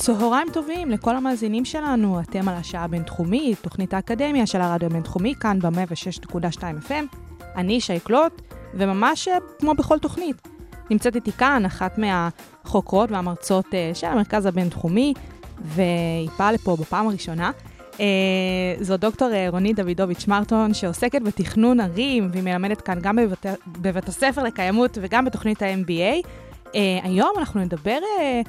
צהריים טובים לכל המאזינים שלנו, אתם על השעה הבינתחומית, תוכנית האקדמיה של הרדיו הבינתחומי, כאן ב-106.2 FM. אני שי קלוט, וממש אה, כמו בכל תוכנית. נמצאת איתי כאן אחת מהחוקרות והמרצות אה, של המרכז הבינתחומי, והיא באה לפה בפעם הראשונה. אה, זו דוקטור אה, רונית דוידוביץ' מרטון, שעוסקת בתכנון ערים, והיא מלמדת כאן גם בבית, בבית הספר לקיימות וגם בתוכנית ה-MBA. אה, היום אנחנו נדבר אה,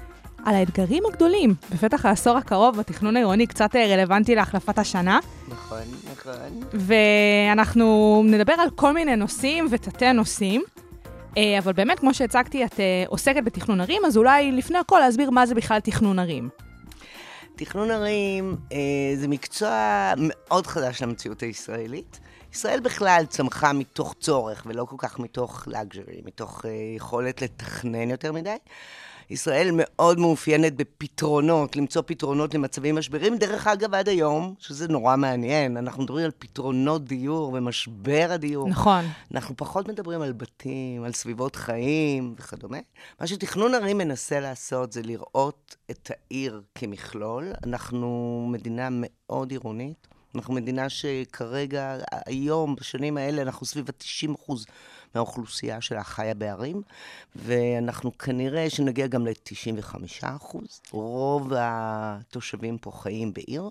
על האתגרים הגדולים בפתח העשור הקרוב בתכנון העירוני, קצת אה, רלוונטי להחלפת השנה. נכון, נכון. ואנחנו נדבר על כל מיני נושאים ותתי נושאים. אה, אבל באמת, כמו שהצגתי, את אה, עוסקת בתכנון ערים, אז אולי לפני הכל להסביר מה זה בכלל תכנון ערים. תכנון ערים אה, זה מקצוע מאוד חדש למציאות הישראלית. ישראל בכלל צמחה מתוך צורך ולא כל כך מתוך לאגז'רי, מתוך אה, יכולת לתכנן יותר מדי. ישראל מאוד מאופיינת בפתרונות, למצוא פתרונות למצבים משברים. דרך אגב, עד היום, שזה נורא מעניין, אנחנו מדברים על פתרונות דיור ומשבר הדיור. נכון. אנחנו פחות מדברים על בתים, על סביבות חיים וכדומה. מה שתכנון ערים מנסה לעשות זה לראות את העיר כמכלול. אנחנו מדינה מאוד עירונית. אנחנו מדינה שכרגע, היום, בשנים האלה, אנחנו סביב ה-90 אחוז מהאוכלוסייה שלה חיה בערים, ואנחנו כנראה שנגיע גם ל-95 אחוז. רוב התושבים פה חיים בעיר,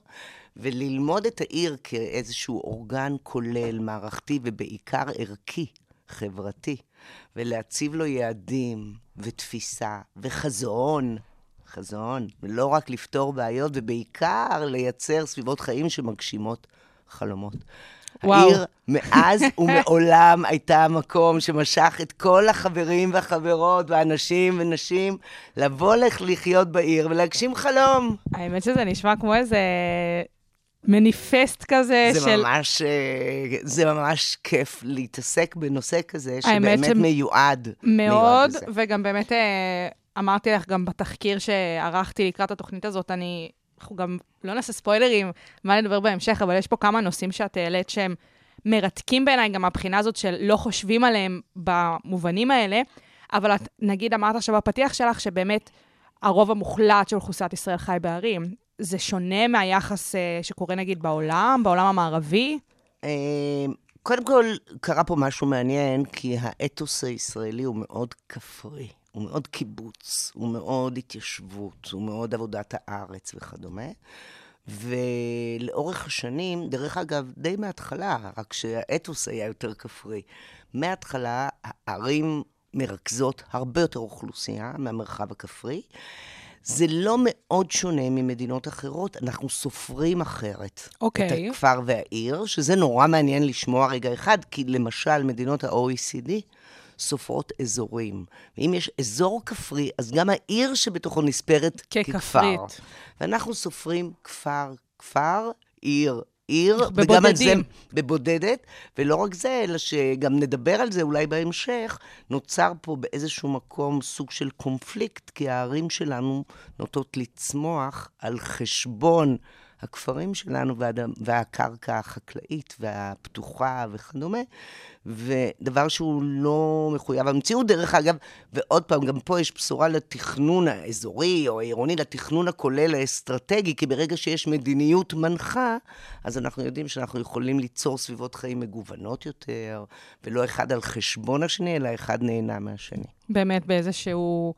וללמוד את העיר כאיזשהו אורגן כולל, מערכתי ובעיקר ערכי, חברתי, ולהציב לו יעדים ותפיסה וחזון. חזון, ולא רק לפתור בעיות, ובעיקר לייצר סביבות חיים שמגשימות חלומות. וואו. העיר מאז ומעולם הייתה מקום שמשך את כל החברים והחברות והאנשים ונשים לבוא לך לחיות בעיר ולהגשים חלום. האמת שזה נשמע כמו איזה מניפסט כזה זה של... ממש, אה, זה ממש כיף להתעסק בנושא כזה שבאמת ש- מיועד. מאוד, מיועד. וגם באמת אה, אמרתי לך גם בתחקיר שערכתי לקראת התוכנית הזאת, אני, אנחנו גם לא נעשה ספוילרים, מה נדבר בהמשך, אבל יש פה כמה נושאים שאת העלית שהם מרתקים בעיניי, גם מהבחינה הזאת של לא חושבים עליהם במובנים האלה, אבל את נגיד אמרת עכשיו בפתיח שלך, שבאמת הרוב המוחלט של אוכלוסיית ישראל חי בערים. זה שונה מהיחס אה, שקורה נגיד בעולם, בעולם המערבי? אה, קודם כל, קרה פה משהו מעניין, כי האתוס הישראלי הוא מאוד כפרי, הוא מאוד קיבוץ, הוא מאוד התיישבות, הוא מאוד עבודת הארץ וכדומה. ולאורך השנים, דרך אגב, די מההתחלה, רק שהאתוס היה יותר כפרי. מההתחלה, הערים מרכזות הרבה יותר אוכלוסייה מהמרחב הכפרי. זה לא מאוד שונה ממדינות אחרות, אנחנו סופרים אחרת. אוקיי. את הכפר והעיר, שזה נורא מעניין לשמוע רגע אחד, כי למשל מדינות ה-OECD סופרות אזורים. ואם יש אזור כפרי, אז גם העיר שבתוכו נספרת ככפר. ואנחנו סופרים כפר, כפר, עיר, עיר, וגם על זה. בבודדת, ולא רק זה, אלא שגם נדבר על זה אולי בהמשך, נוצר פה באיזשהו מקום סוג של קונפליקט, כי הערים שלנו נוטות לצמוח על חשבון הכפרים שלנו והאדמ- והקרקע החקלאית והפתוחה וכדומה, ודבר שהוא לא מחויב המציאות, דרך אגב, ועוד פעם, גם פה יש בשורה לתכנון האזורי או העירוני, לתכנון הכולל האסטרטגי, כי ברגע שיש מדיניות מנחה, אז אנחנו יודעים שאנחנו יכולים ליצור סביבות חיים מגוונות יותר, ולא אחד על חשבון השני, אלא אחד נהנה מהשני. באמת באיזשהו,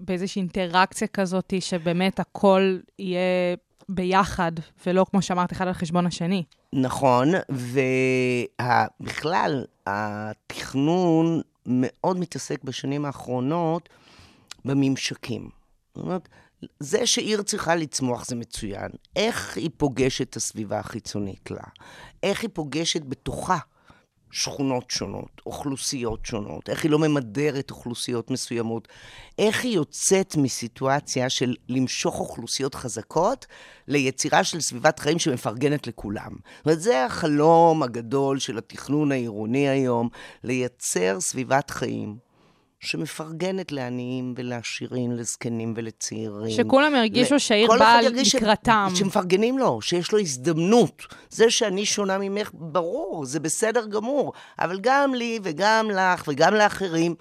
באיזושהי אינטראקציה כזאת, שבאמת הכל יהיה ביחד, ולא כמו שאמרת, אחד על חשבון השני. נכון, ובכלל, התכנון מאוד מתעסק בשנים האחרונות בממשקים. זאת אומרת, זה שעיר צריכה לצמוח זה מצוין. איך היא פוגשת את הסביבה החיצונית לה? איך היא פוגשת בתוכה שכונות שונות, אוכלוסיות שונות, איך היא לא ממדרת אוכלוסיות מסוימות, איך היא יוצאת מסיטואציה של למשוך אוכלוסיות חזקות ליצירה של סביבת חיים שמפרגנת לכולם. זאת אומרת, זה החלום הגדול של התכנון העירוני היום, לייצר סביבת חיים שמפרגנת לעניים ולעשירים, לזקנים ולצעירים. שכולם ירגישו ל- שהעיר באה ירגיש ש- לקראתם. שמפרגנים לו, שיש לו הזדמנות. זה שאני שונה ממך, ברור, זה בסדר גמור. אבל גם לי וגם לך וגם לאחרים,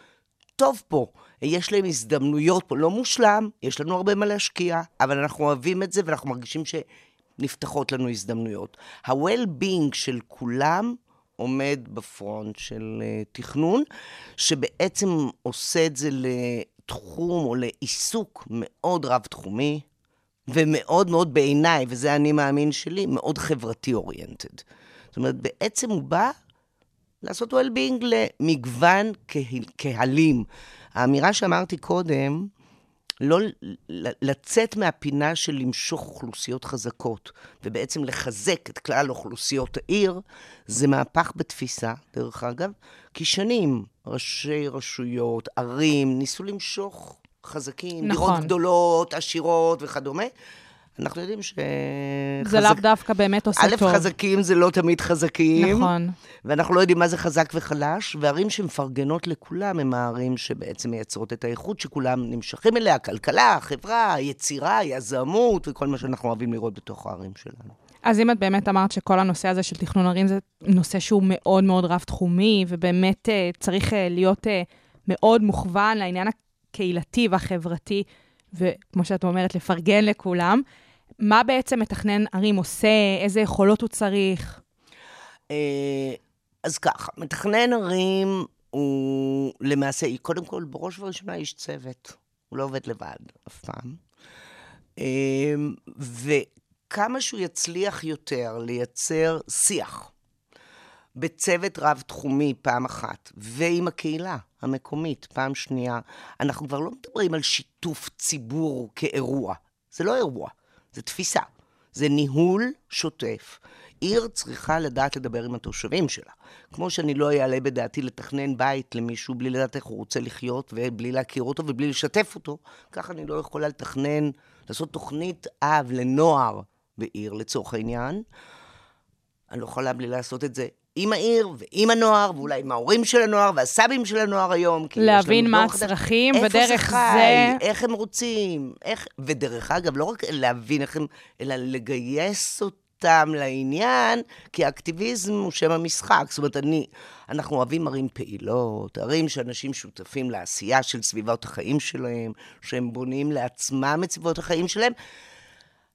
טוב פה. יש להם הזדמנויות פה. לא מושלם, יש לנו הרבה מה להשקיע, אבל אנחנו אוהבים את זה ואנחנו מרגישים שנפתחות לנו הזדמנויות. ה-well-being של כולם עומד בפרונט של uh, תכנון, שבעצם עושה את זה לתחום או לעיסוק מאוד רב-תחומי, ומאוד מאוד בעיניי, וזה אני מאמין שלי, מאוד חברתי אוריינטד. זאת אומרת, בעצם הוא בא לעשות well-being למגוון קהל, קהלים. האמירה שאמרתי קודם, לא לצאת מהפינה של למשוך אוכלוסיות חזקות, ובעצם לחזק את כלל אוכלוסיות העיר, זה מהפך בתפיסה, דרך אגב, כי שנים ראשי רשויות, ערים, ניסו למשוך חזקים, נכון. דירות גדולות, עשירות וכדומה. אנחנו יודעים ש... זה לאו דווקא באמת עושה א', טוב. חזקים זה לא תמיד חזקים. נכון. ואנחנו לא יודעים מה זה חזק וחלש, וערים שמפרגנות לכולם הם הערים שבעצם מייצרות את האיכות שכולם נמשכים אליה, הכלכלה, החברה, היצירה, היזמות וכל מה שאנחנו אוהבים לראות בתוך הערים שלנו. אז אם את באמת אמרת שכל הנושא הזה של תכנון ערים זה נושא שהוא מאוד מאוד רב-תחומי, ובאמת אה, צריך אה, להיות אה, מאוד מוכוון לעניין הקהילתי והחברתי, וכמו שאת אומרת, לפרגן לכולם, מה בעצם מתכנן ערים עושה? איזה יכולות הוא צריך? אה, אז ככה, מתכנן ערים הוא למעשה, קודם כל, בראש ובראשונה איש צוות. הוא לא עובד לבד, אף פעם. אה, וכמה שהוא יצליח יותר לייצר שיח בצוות רב-תחומי פעם אחת, ועם הקהילה המקומית פעם שנייה, אנחנו כבר לא מדברים על שיתוף ציבור כאירוע. זה לא אירוע, זה תפיסה. זה ניהול שוטף. עיר צריכה לדעת לדבר עם התושבים שלה. כמו שאני לא אעלה בדעתי לתכנן בית למישהו בלי לדעת איך הוא רוצה לחיות, ובלי להכיר אותו ובלי לשתף אותו, ככה אני לא יכולה לתכנן, לעשות תוכנית אב לנוער בעיר, לצורך העניין. אני לא יכולה בלי לעשות את זה עם העיר ועם הנוער, ואולי עם ההורים של הנוער והסבים של הנוער היום. לנו להבין מה דור חדש. הצרכים, איפה ודרך זה חי. איך הם רוצים, איך... ודרך אגב, לא רק להבין איך הם, אלא לגייס אותם לעניין, כי האקטיביזם הוא שם המשחק. זאת אומרת, אני, אנחנו אוהבים ערים פעילות, ערים שאנשים שותפים לעשייה של סביבות החיים שלהם, שהם בונים לעצמם את סביבות החיים שלהם.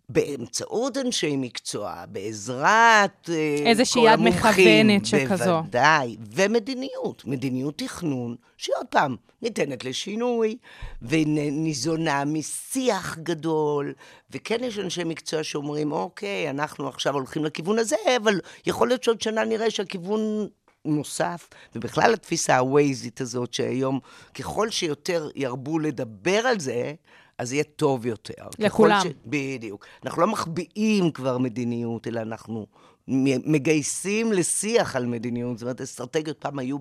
באמצעות אנשי מקצוע, בעזרת אה, איזושהי כל יד המומחים, מכוונת שכזו. בוודאי, ומדיניות, מדיניות תכנון, שעוד פעם, ניתנת לשינוי, וניזונה משיח גדול, וכן יש אנשי מקצוע שאומרים, אוקיי, אנחנו עכשיו הולכים לכיוון הזה, אבל יכול להיות שעוד שנה נראה שהכיוון נוסף, ובכלל התפיסה הווייזית הזאת, שהיום, ככל שיותר ירבו לדבר על זה, אז יהיה טוב יותר. לכולם. ש... בדיוק. אנחנו לא מחביאים כבר מדיניות, אלא אנחנו מגייסים לשיח על מדיניות. זאת אומרת, אסטרטגיות פעם היו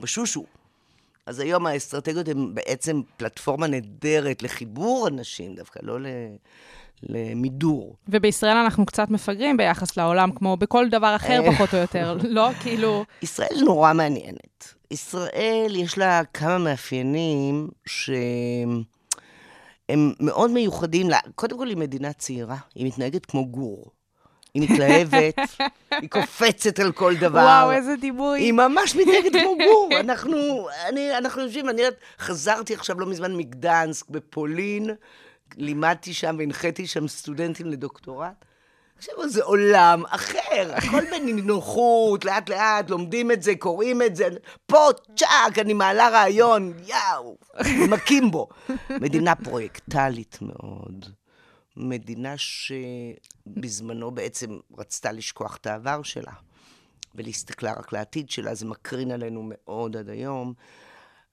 בשושו. אז היום האסטרטגיות הן בעצם פלטפורמה נהדרת לחיבור אנשים, דווקא לא ל... למידור. ובישראל אנחנו קצת מפגרים ביחס לעולם, כמו בכל דבר אחר, אה. פחות או יותר. לא, כאילו... ישראל נורא מעניינת. ישראל, יש לה כמה מאפיינים שהם מאוד מיוחדים. לה. קודם כל, היא מדינה צעירה, היא מתנהגת כמו גור. היא מתלהבת, היא קופצת על כל דבר. וואו, איזה דימוי. היא ממש מתנהגת כמו גור. אנחנו, אני, אנחנו יושבים, אני חזרתי עכשיו לא מזמן מגדנסק בפולין, לימדתי שם והנחיתי שם סטודנטים לדוקטורט. עכשיו זה עולם אחר, הכל בנינוחות, לאט לאט, לומדים את זה, קוראים את זה, פה, צ'אק, אני מעלה רעיון, יאו, מכים בו. מדינה פרויקטלית מאוד. מדינה שבזמנו בעצם רצתה לשכוח את העבר שלה, ולהסתכלה רק לעתיד שלה, זה מקרין עלינו מאוד עד היום.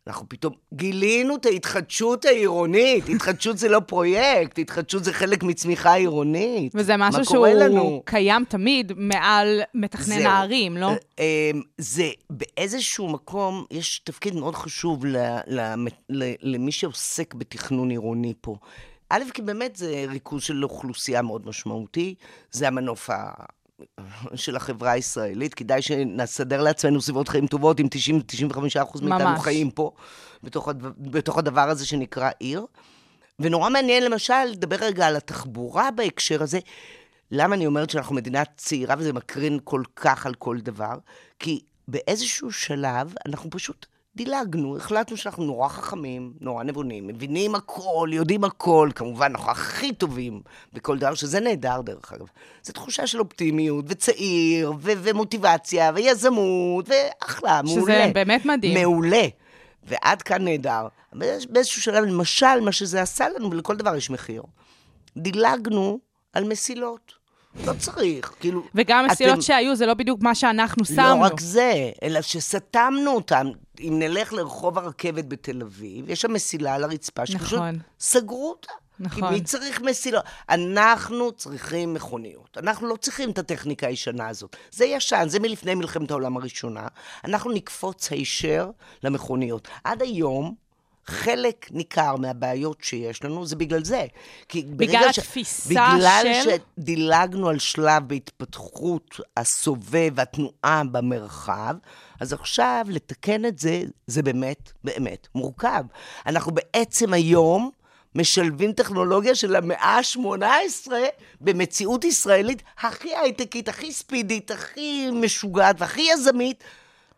אנחנו פתאום גילינו את ההתחדשות העירונית. התחדשות זה לא פרויקט, התחדשות זה חלק מצמיחה עירונית. וזה משהו מה שהוא לנו? קיים תמיד מעל מתכנן זהו. הערים, לא? אה, אה, זה באיזשהו מקום, יש תפקיד מאוד חשוב ל, ל, ל, למי שעוסק בתכנון עירוני פה. א', כי באמת זה ריכוז של אוכלוסייה מאוד משמעותי, זה המנוף ה... של החברה הישראלית, כדאי שנסדר לעצמנו סביבות חיים טובות, אם 90-95 אחוז מאיתנו ממש. חיים פה, בתוך, הדבר, בתוך הדבר הזה שנקרא עיר. ונורא מעניין למשל לדבר רגע על התחבורה בהקשר הזה. למה אני אומרת שאנחנו מדינה צעירה וזה מקרין כל כך על כל דבר? כי באיזשהו שלב אנחנו פשוט דילגנו, החלטנו שאנחנו נורא חכמים, נורא נבונים, מבינים הכל, יודעים הכל, כמובן אנחנו הכי טובים בכל דבר, שזה נהדר דרך אגב. זו תחושה של אופטימיות, וצעיר, ו- ומוטיבציה, ויזמות, ואחלה, מעולה. שזה באמת מדהים. מעולה. ועד כאן נהדר. באיז- באיזשהו שלב, למשל, מה שזה עשה לנו, ולכל דבר יש מחיר, דילגנו על מסילות. לא צריך, כאילו... וגם המסילות אתם- שהיו, זה לא בדיוק מה שאנחנו לא שמנו. רק זה, אלא שסתמנו אותם. אם נלך לרחוב הרכבת בתל אביב, יש שם מסילה על הרצפה שפשוט נכון. סגרו אותה. נכון. כי מי צריך מסילות? אנחנו צריכים מכוניות. אנחנו לא צריכים את הטכניקה הישנה הזאת. זה ישן, זה מלפני מלחמת העולם הראשונה. אנחנו נקפוץ הישר למכוניות. עד היום, חלק ניכר מהבעיות שיש לנו זה בגלל זה. כי בגלל ש- התפיסה בגלל של- שדילגנו על שלב בהתפתחות הסובב, התנועה במרחב, אז עכשיו לתקן את זה, זה באמת, באמת מורכב. אנחנו בעצם היום משלבים טכנולוגיה של המאה ה-18 במציאות ישראלית הכי הייטקית, הכי ספידית, הכי משוגעת והכי יזמית.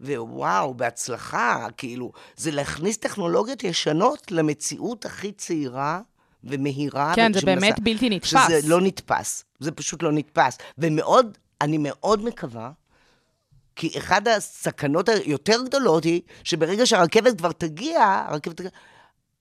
ווואו, בהצלחה, כאילו, זה להכניס טכנולוגיות ישנות למציאות הכי צעירה ומהירה. כן, זה באמת בלתי נתפס. שזה לא נתפס, זה פשוט לא נתפס. ומאוד, אני מאוד מקווה, כי אחת הסכנות היותר גדולות היא, שברגע שהרכבת כבר תגיע, הרכבת תגיע,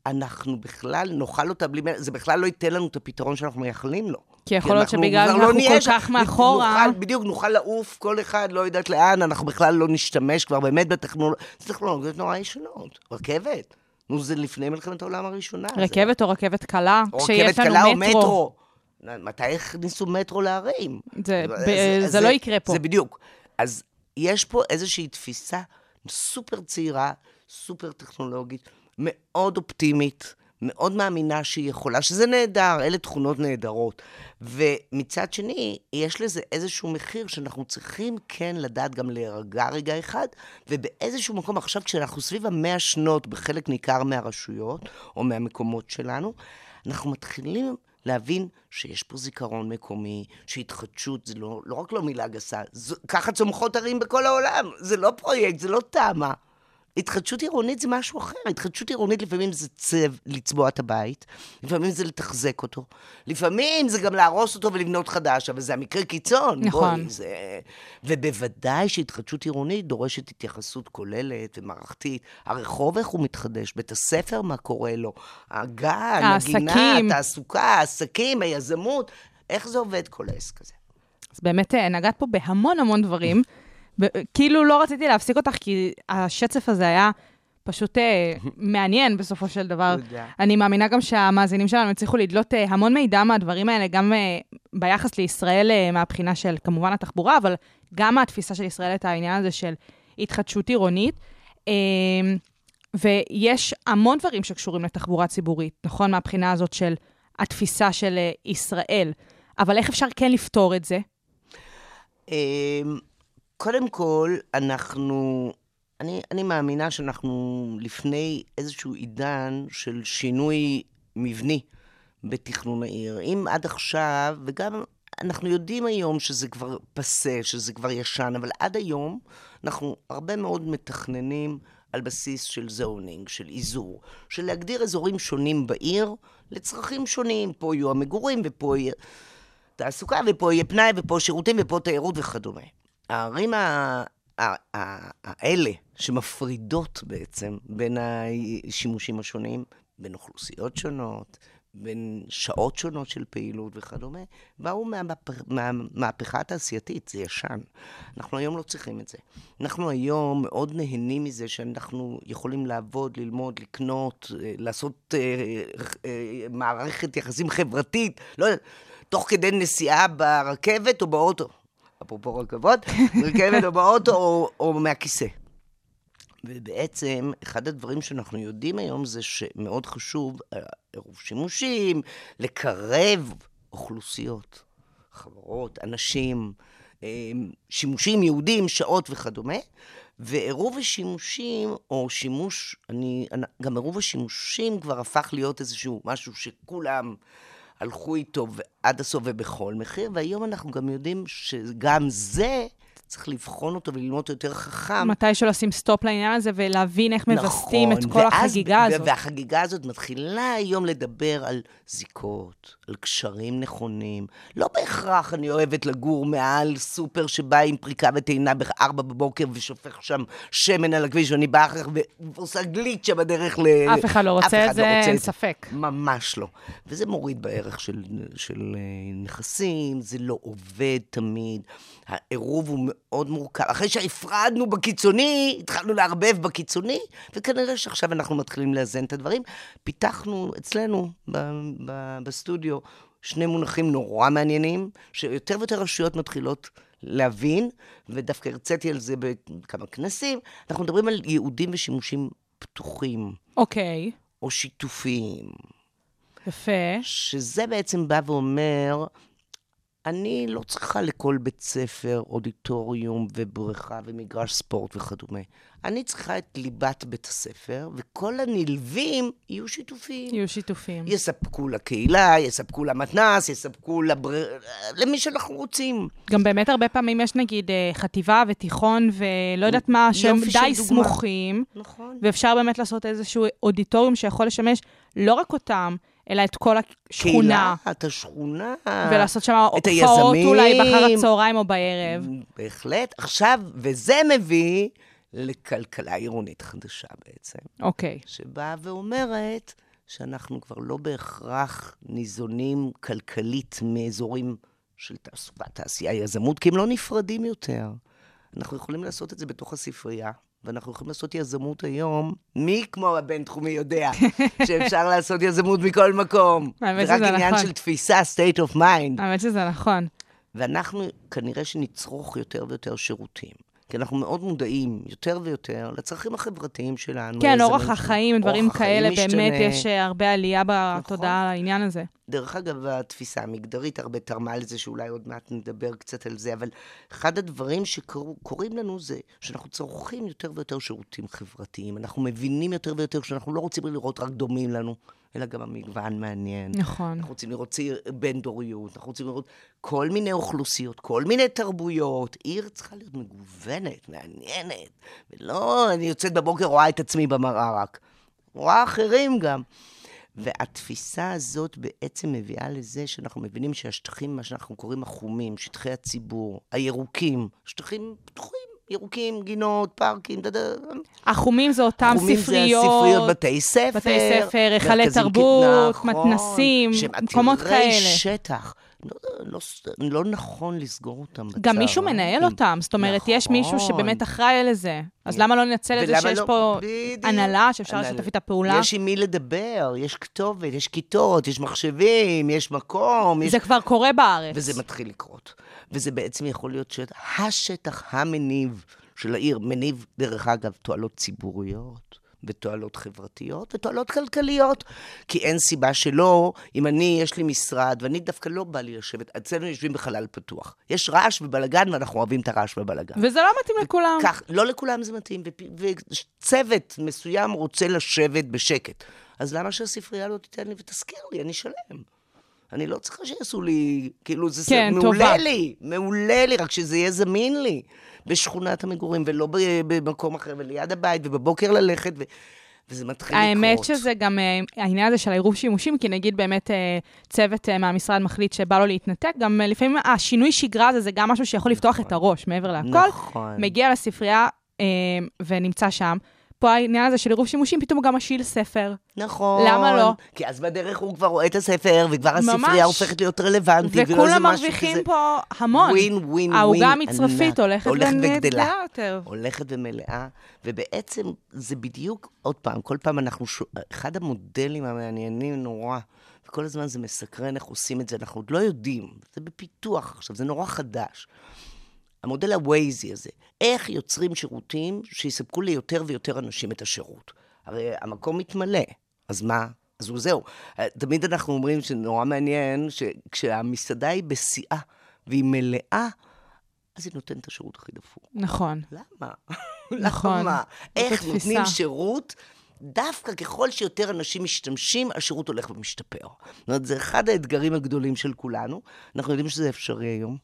אנחנו בכלל נאכל אותה בלי... זה בכלל לא ייתן לנו את הפתרון שאנחנו מייחלים לו. כי יכול להיות אנחנו שבגלל שאנחנו נהיה כל. כך מאחורה- נוכל, בדיוק, נוכל לעוף כל אחד, לא יודעת לאן, אנחנו בכלל לא נשתמש כבר באמת בטכנולוגיות, זה טכנולוגיות נורא ישנות. רכבת. נו, זה לפני מלחמת העולם הראשונה. זה- רכבת או רכבת קלה, או כשיש רכבת לנו קלה או מטרו. מטרו. מתי הכניסו מטרו לערים? זה- ב- אז זה לא יקרה פה. זה בדיוק. אז יש פה איזושהי תפיסה סופר צעירה, סופר טכנולוגית, מאוד אופטימית, מאוד מאמינה שהיא יכולה, שזה נהדר, אלה תכונות נהדרות. ומצד שני, יש לזה איזשהו מחיר שאנחנו צריכים כן לדעת גם להירגע רגע אחד, ובאיזשהו מקום עכשיו, כשאנחנו סביב המאה שנות בחלק ניכר מהרשויות, או מהמקומות שלנו, אנחנו מתחילים להבין שיש פה זיכרון מקומי, שהתחדשות זה לא, לא רק לא מילה גסה, זו, ככה צומחות ערים בכל העולם, זה לא פרויקט, זה לא תמ"א. התחדשות עירונית זה משהו אחר. התחדשות עירונית לפעמים זה צב, לצבוע את הבית, לפעמים זה לתחזק אותו, לפעמים זה גם להרוס אותו ולבנות חדש, אבל זה המקרה קיצון. נכון. בואי, זה... ובוודאי שהתחדשות עירונית דורשת התייחסות כוללת ומערכתית. הרחוב, איך הוא מתחדש? בית הספר, מה קורה לו? הגן, הגינה, העסקים. התעסוקה, העסקים, היזמות. איך זה עובד כל העסק הזה? אז באמת אה, נגעת פה בהמון המון דברים. כאילו לא רציתי להפסיק אותך, כי השצף הזה היה פשוט אה, מעניין בסופו של דבר. אני מאמינה גם שהמאזינים שלנו הצליחו לדלות אה, המון מידע מהדברים האלה, גם אה, ביחס לישראל מהבחינה של כמובן התחבורה, אבל גם מהתפיסה של ישראל את העניין הזה של התחדשות עירונית. אה, ויש המון דברים שקשורים לתחבורה ציבורית, נכון? מהבחינה הזאת של התפיסה של ישראל. אבל איך אפשר כן לפתור את זה? קודם כל, אנחנו... אני, אני מאמינה שאנחנו לפני איזשהו עידן של שינוי מבני בתכנון העיר. אם עד עכשיו, וגם אנחנו יודעים היום שזה כבר פסה, שזה כבר ישן, אבל עד היום אנחנו הרבה מאוד מתכננים על בסיס של זונינג, של איזור, של להגדיר אזורים שונים בעיר לצרכים שונים. פה יהיו המגורים ופה יהיה תעסוקה, ופה יהיה פנאי, ופה שירותים, ופה תיירות וכדומה. הערים ה- האלה, שמפרידות בעצם בין השימושים השונים, בין אוכלוסיות שונות, בין שעות שונות של פעילות וכדומה, באו מהמהפ- מהמהפכה התעשייתית, זה ישן. אנחנו היום לא צריכים את זה. אנחנו היום מאוד נהנים מזה שאנחנו יכולים לעבוד, ללמוד, לקנות, אה, לעשות אה, אה, מערכת יחסים חברתית, לא תוך כדי נסיעה ברכבת או באוטו. אפרופו רכבות, רכבת או באוטו או, או מהכיסא. ובעצם, אחד הדברים שאנחנו יודעים היום זה שמאוד חשוב, אה, עירוב שימושים, לקרב אוכלוסיות, חברות, אנשים, אה, שימושים יהודים, שעות וכדומה. ועירוב השימושים, או שימוש, אני, אני- גם עירוב השימושים כבר הפך להיות איזשהו משהו שכולם הלכו איתו עד הסוף ובכל מחיר, והיום אנחנו גם יודעים שגם זה, צריך לבחון אותו וללמוד אותו יותר חכם. מתישהו לשים stop לעניין הזה ולהבין איך מווסתים את נכון, כל ואז- החגיגה הזאת. והחגיגה הזאת מתחילה היום לדבר על זיקות, על קשרים נכונים. לא בהכרח אני אוהבת לגור מעל סופר שבא עם פריקה וטעינה בארבע בבוקר ושופך שם שמן על הכביש, ואני באה אחר כך ועושה גליצ'ה בדרך ל... אף אחד לא רוצה אחד את זה, לא רוצה אין את. ספק. ממש לא. וזה מוריד בערך של, של אה, נכסים, זה לא עובד תמיד. העירוב הוא מאוד מורכב. אחרי שהפרדנו בקיצוני, התחלנו לערבב בקיצוני, וכנראה שעכשיו אנחנו מתחילים לאזן את הדברים. פיתחנו אצלנו ב, ב, בסטודיו שני מונחים נורא מעניינים, שיותר ויותר רשויות מתחילות להבין, ודווקא הרציתי על זה בכמה כנסים. אנחנו מדברים על ייעודים ושימושים פתוחים, אוקיי, או שיתופיים. יפה. שזה בעצם בא ואומר, אני לא צריכה לכל בית ספר אודיטוריום ובריכה ומגרש ספורט וכדומה. אני צריכה את ליבת בית הספר, וכל הנלווים יהיו שיתופיים. יהיו שיתופים. יספקו לקהילה, יספקו למתנ"ס, יספקו לבר... למי שאנחנו רוצים. גם באמת הרבה פעמים יש נגיד אה, חטיבה ותיכון ולא יודעת מה, שהם די דוגמה. סמוכים, נכון. ואפשר באמת לעשות איזשהו אודיטוריום שיכול לשמש לא רק אותם, אלא את כל השכונה, קהילה, את השכונה. ולעשות שם הופעות. אולי באחר הצהריים או בערב. בהחלט. עכשיו, וזה מביא לכלכלה עירונית חדשה בעצם. אוקיי. שבאה ואומרת שאנחנו כבר לא בהכרח ניזונים כלכלית מאזורים של תעסוקה, תעשייה, יזמות, כי הם לא נפרדים יותר. אנחנו יכולים לעשות את זה בתוך הספרייה, ואנחנו יכולים לעשות יזמות היום. מי כמו הבינתחומי יודע שאפשר לעשות יזמות מכל מקום? האמת זה רק שזה עניין נכון. של תפיסה, state of mind. האמת שזה נכון. ואנחנו כנראה שנצרוך יותר ויותר שירותים. כי אנחנו מאוד מודעים יותר ויותר לצרכים החברתיים שלנו. כן, אורח שלנו. החיים, דברים החיים כאלה, משתנה. באמת יש אה, הרבה עלייה בתודעה על העניין הזה. דרך אגב, התפיסה המגדרית הרבה תרמה לזה, שאולי עוד מעט נדבר קצת על זה, אבל אחד הדברים שקורים לנו זה שאנחנו צורכים יותר ויותר שירותים חברתיים. אנחנו מבינים יותר ויותר שאנחנו לא רוצים לראות רק דומים לנו, אלא גם המגוון מעניין. נכון. אנחנו רוצים לראות צעיר, בין דוריות, אנחנו רוצים לראות כל מיני אוכלוסיות, כל מיני תרבויות. עיר צריכה להיות מגוונת, מעניינת, ולא אני יוצאת בבוקר, רואה את עצמי במראה רק. רואה אחרים גם. והתפיסה הזאת בעצם מביאה לזה שאנחנו מבינים שהשטחים, מה שאנחנו קוראים החומים, שטחי הציבור, הירוקים, שטחים פתוחים, ירוקים, גינות, פארקים, דה דה. החומים זה אותם חומים ספריות, זה הספריות, בתי ספר. בתי ספר, היכלי תרבות, נכון, מתנסים, שהם מקומות עתירי כאלה. שטח. לא, לא, לא נכון לסגור אותם בצהריים. גם מישהו מנהל אותם, זאת אומרת, יש מישהו נכון. שבאמת אחראי לזה. אז למה לא לנצל את זה שיש לא- פה בדיוק. הנהלה שאפשר. לשתף איתה פעולה? יש עם מי לדבר, יש כתובת, יש כיתות, יש מחשבים, יש מקום, יש... זה כבר קורה בארץ. וזה מתחיל לקרות. וזה בעצם יכול להיות שטח, השטח המניב של העיר, מניב, דרך אגב, תועלות ציבוריות, ותועלות חברתיות, ותועלות כלכליות. כי אין סיבה שלא, אם אני, יש לי משרד, ואני דווקא לא בא לי לשבת, אצלנו יושבים בחלל פתוח. יש רעש ובלגן, ואנחנו אוהבים את הרעש והבלגן. וזה לא מתאים לכולם. כך, לא לכולם זה מתאים, וצוות מסוים רוצה לשבת בשקט. אז למה שהספרייה לא תיתן לי ותזכיר לי? אני אשלם. אני לא צריכה שיעשו לי, כאילו, זה כן, מעולה טובה. לי, מעולה לי, רק שזה יהיה זמין לי בשכונת המגורים, ולא במקום אחר, וליד הבית, ובבוקר ללכת, ו... וזה מתחיל לקרות. האמת שזה גם אה, העניין הזה של העירוב שימושים, כי נגיד באמת אה, צוות אה, מהמשרד מחליט שבא לו להתנתק, גם לפעמים השינוי שגרה הזה זה גם משהו שיכול לפתוח את הראש מעבר להכל. נכון. מגיע לספרייה ונמצא שם. פה העניין הזה של עירוב שימושים, פתאום הוא גם משיל ספר. נכון. למה לא? כי אז בדרך הוא כבר רואה את הספר, וכבר ממש. הספרייה הופכת להיות רלוונטית. וכולם מרוויחים. פה המון. ווין, ווין, ווין. העוגה המצרפית. הולכת הולכת. וגדלה יותר. הולכת ומלאה, ובעצם זה בדיוק, עוד פעם, כל פעם אנחנו, ש... אחד המודלים המעניינים נורא, וכל הזמן זה מסקרן איך עושים את זה, אנחנו עוד לא יודעים, זה בפיתוח עכשיו, זה נורא חדש. המודל הווייזי הזה, איך יוצרים שירותים שיספקו ליותר ויותר אנשים את השירות. הרי המקום מתמלא, אז מה? אז הוא זהו. תמיד אנחנו אומרים שנורא מעניין, שכשהמסעדה היא בשיאה והיא מלאה, אז היא נותנת את השירות הכי דפוק. נכון. למה? נכון. למה? איך התפיסה. נותנים שירות? דווקא ככל שיותר אנשים משתמשים, השירות הולך ומשתפר. זאת אומרת, זה אחד האתגרים הגדולים של כולנו. אנחנו יודעים שזה אפשרי היום,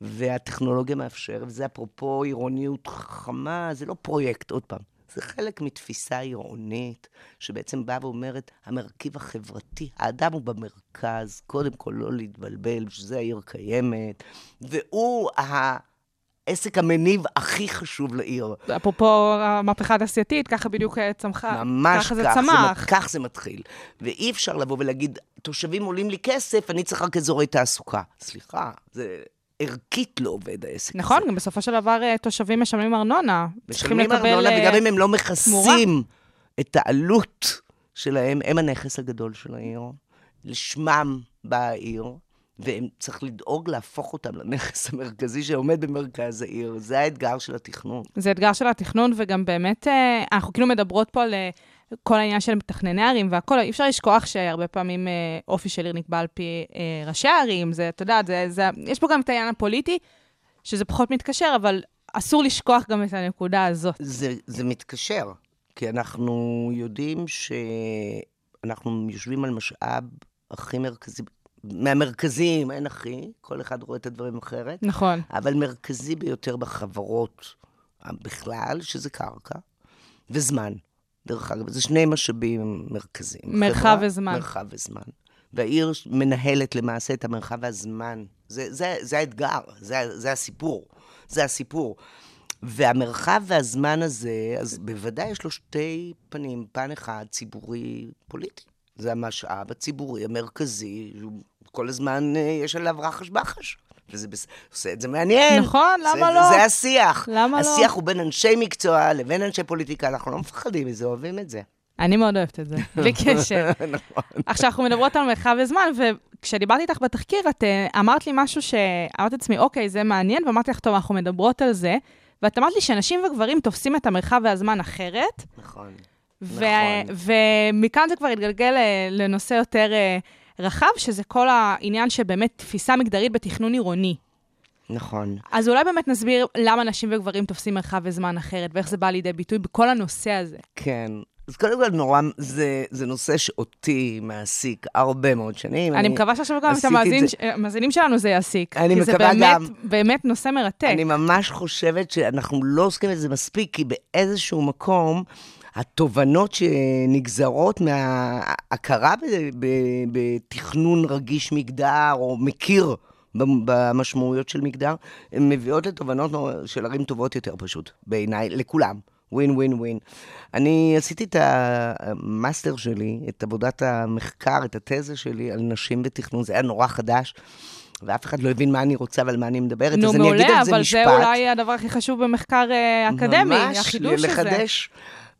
והטכנולוגיה מאפשרת, וזה אפרופו עירוניות חכמה, זה לא פרויקט, עוד פעם. זה חלק מתפיסה עירונית, שבעצם באה ואומרת, המרכיב החברתי, האדם הוא במרכז, קודם כל לא להתבלבל, בשביל זה העיר קיימת, והוא העסק המניב הכי חשוב לעיר. אפרופו המהפכה התעשייתית, ככה בדיוק צמחה. ממש ככה זה כך, צמח. כך זה מתחיל. ואי אפשר לבוא ולהגיד, תושבים עולים לי כסף, אני צריך רק אזורי תעסוקה. סליחה, זה ערכית לא עובד העסק נכון, הזה. גם בסופו של דבר אה, תושבים משלמים ארנונה. משלמים. ארנונה, אה, וגם אם הם לא. מכסים את העלות שלהם, הם הנכס הגדול של העיר, לשמם באה העיר, וצריך לדאוג להפוך אותם לנכס המרכזי שעומד במרכז העיר. זה האתגר של התכנון. זה אתגר של התכנון, וגם באמת, אה, אנחנו כאילו מדברות פה על כל העניין של מתכנני ערים והכל, אי אפשר לשכוח שהרבה פעמים אה, אופי של עיר נקבע על פי אה, ראשי הערים, זה, אתה יודע, זה, זה, יש פה גם את העניין הפוליטי, שזה פחות מתקשר, אבל אסור לשכוח גם את הנקודה הזאת. זה, זה מתקשר, כי אנחנו יודעים שאנחנו יושבים על משאב הכי מרכזי, מהמרכזיים, אין הכי, כל אחד רואה את הדברים אחרת, נכון. אבל מרכזי ביותר בחברות בכלל, שזה קרקע, וזמן. דרך אגב, זה שני משאבים מרכזיים. מרחב חברה, וזמן. מרחב וזמן. והעיר מנהלת למעשה את המרחב והזמן. זה, זה, זה האתגר, זה, זה הסיפור. זה הסיפור. והמרחב והזמן הזה, אז בוודאי יש לו שתי פנים. פן אחד, ציבורי פוליטי. זה המשאב הציבורי המרכזי, כל הזמן אה, יש עליו רחש בחש. וזה בס... עושה את זה מעניין. נכון, למה זה, לא? זה השיח. למה לא? השיח הוא בין אנשי מקצוע לבין אנשי פוליטיקה, אנחנו לא מפחדים מזה, אוהבים את זה. אני מאוד אוהבת את זה, בלי קשר. נכון. עכשיו, אנחנו מדברות על מרחב וזמן, וכשדיברתי איתך בתחקיר, את אה, אמרת לי משהו שאמרת לעצמי, אוקיי, זה מעניין, ואמרתי לך, טוב, אנחנו מדברות על זה, ואת אמרת לי שנשים וגברים תופסים את המרחב והזמן אחרת, נכון. ו- נכון. ומכאן זה כבר התגלגל אה, לנושא יותר אה, רחב, שזה כל העניין של באמת תפיסה מגדרית בתכנון עירוני. נכון. אז אולי באמת נסביר למה נשים וגברים תופסים מרחב וזמן אחרת, ואיך זה בא לידי ביטוי בכל הנושא הזה. כן. אז קודם כל, נורא, זה, זה נושא שאותי מעסיק הרבה מאוד שנים. אני מקווה שעכשיו גם את המאזין- זה- המאזינים שלנו זה יעסיק. אני כי זה מקווה באמת, גם. באמת נושא מרתק. אני ממש חושבת שאנחנו לא עוסקים בזה מספיק, כי באיזשהו מקום, התובנות שנגזרות מההכרה בתכנון רגיש מגדר, או מכיר במ- במשמעויות של מגדר, הן מביאות לתובנות של ערים טובות יותר פשוט, בעיניי, לכולם. ווין ווין ווין. אני עשיתי את המאסטר שלי, את עבודת המחקר, את התזה שלי על נשים בתכנון, זה היה נורא חדש. ואף אחד לא הבין מה אני רוצה ועל מה אני מדברת, נו, אז אני אגיד מעולה, על זה אבל משפט. זה אולי הדבר הכי חשוב במחקר אה, אקדמי, ממש, החידוש הזה. לחדש.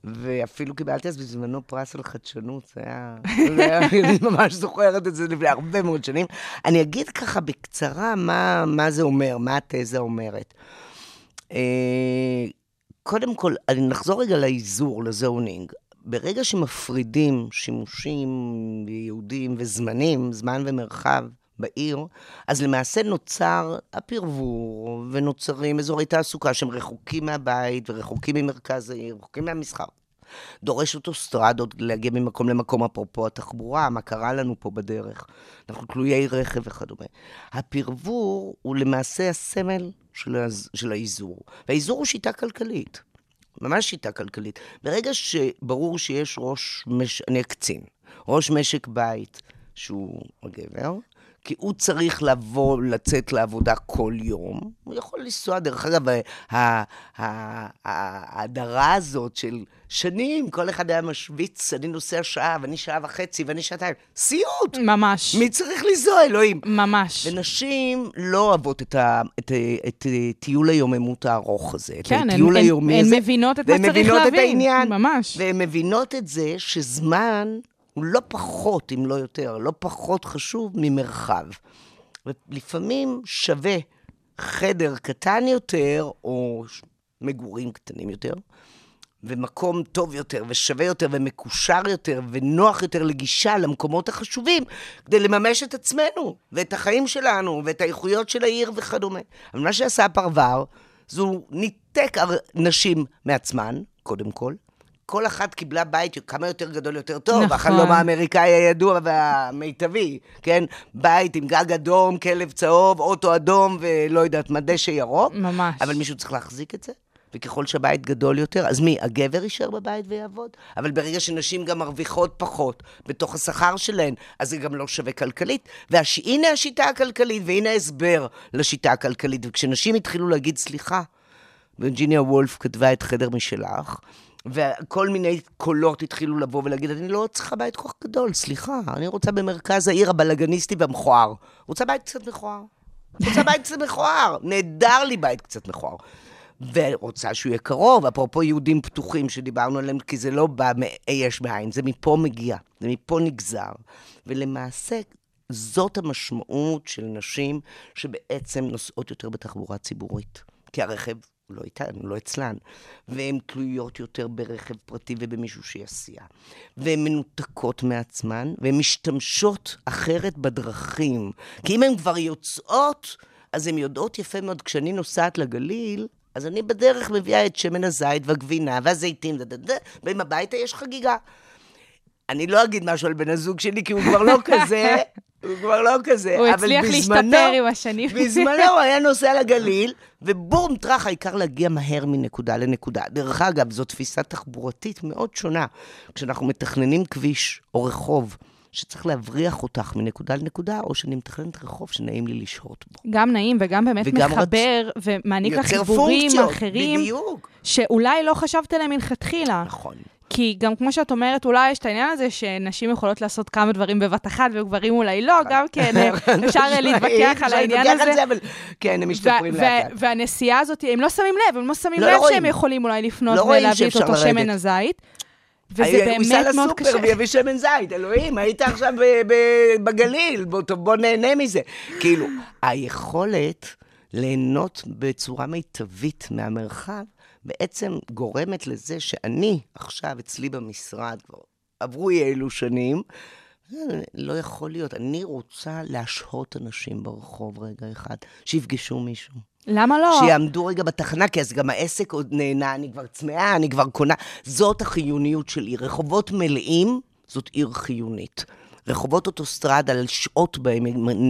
ואפילו קיבלתי אז בזמנו פרס על חדשנות, זה היה... אני ממש זוכרת את זה לפני הרבה מאוד שנים. אני אגיד ככה בקצרה מה, מה זה אומר, מה התזה אומרת. אה, קודם כל, אני נחזור רגע לאיזור, לזונינג. ברגע שמפרידים שימושים ייעודיים וזמנים, זמן ומרחב, בעיר, אז למעשה נוצר הפרבור, ונוצרים אזורי תעסוקה שהם רחוקים מהבית ורחוקים ממרכז העיר, רחוקים מהמסחר. דורש אוטוסטרדות להגיע ממקום למקום, אפרופו התחבורה, מה קרה לנו פה בדרך. אנחנו תלויי רכב וכדומה. הפרבור הוא למעשה הסמל של, הז... של האיזור. והאיזור הוא שיטה כלכלית. ממש שיטה כלכלית. ברגע שברור שיש ראש, מש... אני הקצין, ראש משק בית שהוא הגבר, כי הוא צריך לבוא, לצאת לעבודה כל יום. הוא יכול לנסוע, דרך אגב, ההדרה הזאת של שנים, כל אחד היה משוויץ, אני נוסע שעה, ואני שעה וחצי, ואני שעתיים. סיוט! ממש. מי צריך לנסוע, אלוהים? ממש. ונשים לא אוהבות את, ה, את, את, ה- טיול היוממות הארוך הזה. את כן, הן- הן-. מבינות את מה והן שצריך מבינות את להבין. העניין. ממש. והן מבינות את זה שזמן הוא לא פחות, אם לא יותר, לא פחות חשוב ממרחב. ולפעמים שווה חדר קטן יותר, או מגורים קטנים יותר, ומקום טוב יותר, ושווה יותר, ומקושר יותר, ונוח יותר לגישה למקומות החשובים, כדי לממש את עצמנו, ואת החיים שלנו, ואת האיכויות של העיר וכדומה. אבל מה שעשה הפרבר, זה הוא ניתק נשים מעצמן, קודם כל. כל אחת קיבלה בית כמה יותר גדול, יותר טוב. נכון. החלום האמריקאי הידוע והמיטבי, כן? בית עם גג אדום, כלב צהוב, אוטו אדום ולא יודעת מה, דשא ירוק. ממש. אבל מישהו צריך להחזיק את זה. וככל שהבית גדול יותר, אז מי, הגבר יישאר בבית ויעבוד? אבל ברגע שנשים גם מרוויחות פחות בתוך השכר שלהן, אז זה גם לא שווה כלכלית. והנה השיטה הכלכלית, והנה ההסבר לשיטה הכלכלית. וכשנשים התחילו להגיד, סליחה, וירג'יניה וולף כתבה את חדר משלך, וכל מיני קולות התחילו לבוא ולהגיד, אני לא צריכה בית כך גדול, סליחה, אני רוצה במרכז העיר הבלאגניסטי והמכוער. רוצה בית קצת מכוער. רוצה בית קצת מכוער. נהדר לי בית קצת מכוער. ורוצה שהוא יהיה קרוב, אפרופו יהודים פתוחים שדיברנו עליהם, כי זה לא בא יש מאין, זה מפה מגיע, זה מפה נגזר. ולמעשה, זאת המשמעות של נשים שבעצם נוסעות יותר בתחבורה ציבורית. כי הרכב לא איתן, לא אצלן. והן תלויות יותר ברכב פרטי ובמישהו שיסיע. והן מנותקות מעצמן, והן משתמשות אחרת בדרכים. כי אם הן כבר יוצאות, אז הן יודעות יפה מאוד, כשאני נוסעת לגליל, אז אני בדרך מביאה את שמן הזית והגבינה והזיתים, ואם הביתה יש חגיגה. אני לא אגיד משהו על בן הזוג שלי, כי הוא כבר לא כזה, הוא כבר לא כזה. הוא אבל הצליח בזמנו- להשתפר עם השנים. בזמנו הוא היה נוסע לגליל, ובום, טראח, העיקר להגיע מהר מנקודה לנקודה. דרך אגב, זו תפיסה תחבורתית מאוד שונה. כשאנחנו מתכננים כביש או רחוב, שצריך להבריח אותך מנקודה לנקודה, או שאני מתכננת רחוב שנעים לי לשהות בו. גם נעים וגם באמת וגם רצ- מחבר ומעניק לך חיבורים אחרים, בדיוק. שאולי לא חשבת עליהם מלכתחילה. נכון. כי גם כמו שאת אומרת, אולי יש את העניין הזה שנשים יכולות לעשות כמה דברים בבת אחת, וגברים אולי לא, גם כן, אה, אפשר אה, להתווכח על העניין הזה. אבל כן, הם משתפרים לאט לאט. והנסיעה הזאת, הם לא שמים לב, הם לא שמים לא, לב לא רואים. שהם יכולים אולי לפנות לא ולהביא את אותו שמן. הזית. וזה הוא ייסע באמת מאוד קשה. לסופר ויביא שמן זית, אלוהים, היית עכשיו בגליל, בוא, בוא נהנה מזה. כאילו, היכולת ליהנות בצורה מיטבית מהמרחב, בעצם גורמת לזה שאני עכשיו אצלי במשרד, כבר עברו אי אלו שנים, לא יכול להיות. אני רוצה להשהות אנשים ברחוב רגע אחד, שיפגשו מישהו. למה לא? שיעמדו רגע בתחנה, כי אז גם העסק עוד נהנה, אני כבר צמאה, אני כבר קונה. זאת החיוניות של עיר. רחובות מלאים, זאת עיר חיונית. רחובות אוטוסטרדה, לשהות בהם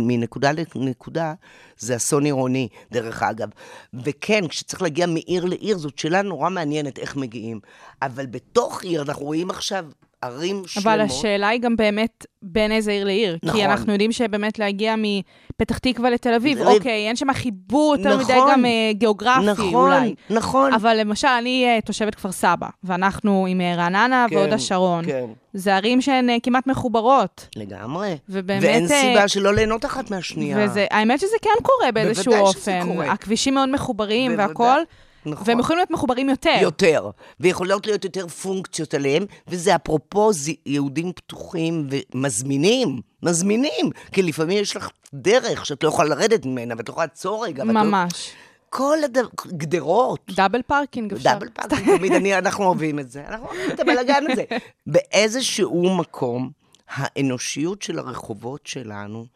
מנקודה לנקודה, זה אסון עירוני, דרך אגב. וכן, כשצריך להגיע מעיר לעיר, זאת שאלה נורא מעניינת איך מגיעים. אבל בתוך עיר, אנחנו רואים עכשיו ערים שלמות. אבל השאלה היא גם באמת בין איזה עיר לעיר. נכון. כי אנחנו יודעים שבאמת להגיע מפתח תקווה לתל אביב, אביב. אוקיי, אין שם חיבור יותר מדי נכון. גם אה, גיאוגרפי נכון, אולי. נכון. אבל למשל, אני אה, תושבת כפר סבא, ואנחנו עם אה, רעננה כן, והוד השרון. כן. זה ערים שהן אה, כמעט מחוברות. לגמרי. ובאמת... ואין אה, סיבה שלא ליהנות אחת מהשנייה. וזה, האמת שזה כן קורה באיזשהו בוודאי שזה אופן. קורה. הכבישים מאוד מחוברים בוודאי. והכול, נכון. והם יכולים להיות מחוברים יותר. יותר, ויכולות להיות יותר פונקציות עליהם, וזה אפרופו ייעודים פתוחים ומזמינים, מזמינים, כי לפעמים יש לך דרך שאת לא יכולה לרדת ממנה, ואת לא יכולה לעצור רגע. ואת לא- ממש. כל הדבר, גדרות. double parking אפשר. double parking, תמיד אני, אנחנו אוהבים את זה, אנחנו אוהבים את הבלאגן הזה. באיזשהו מקום, האנושיות של הרחובות שלנו,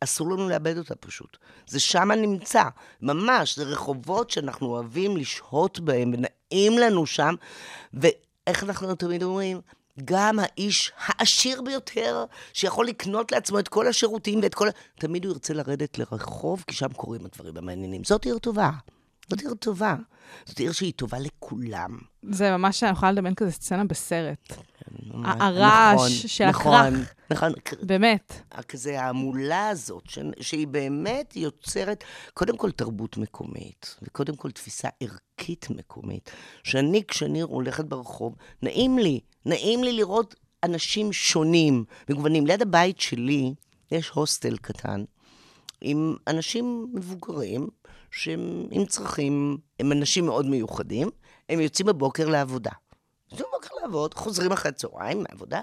אסור לנו לאבד אותה פשוט. זה שמה נמצא, ממש, זה רחובות שאנחנו אוהבים לשהות בהם, ונעים לנו שם, ואיך אנחנו תמיד אומרים? גם האיש העשיר ביותר, שיכול לקנות לעצמו את כל השירותים ואת כל. תמיד הוא ירצה לרדת לרחוב, כי שם קורים הדברים המעניינים. זאת עיר טובה. זאת עיר טובה. זאת עיר שהיא טובה לכולם. זה ממש, אני יכולה לדמיין כזה סצנה בסרט. ממש. הרעש נכון, של נכון, הכרך. נכון, באמת. כזה ההמולה הזאת. שהיא באמת יוצרת קודם כל תרבות מקומית, וקודם כל תפיסה ערכית מקומית. שאני, כשאני הולכת ברחוב, נעים לי, נעים לי לראות אנשים שונים, מגוונים. ליד הבית שלי יש הוסטל קטן, עם אנשים מבוגרים, שהם עם צרכים, הם אנשים מאוד מיוחדים, הם יוצאים בבוקר לעבודה. יוצאים בבוקר לעבוד, חוזרים אחרי הצהריים מהעבודה.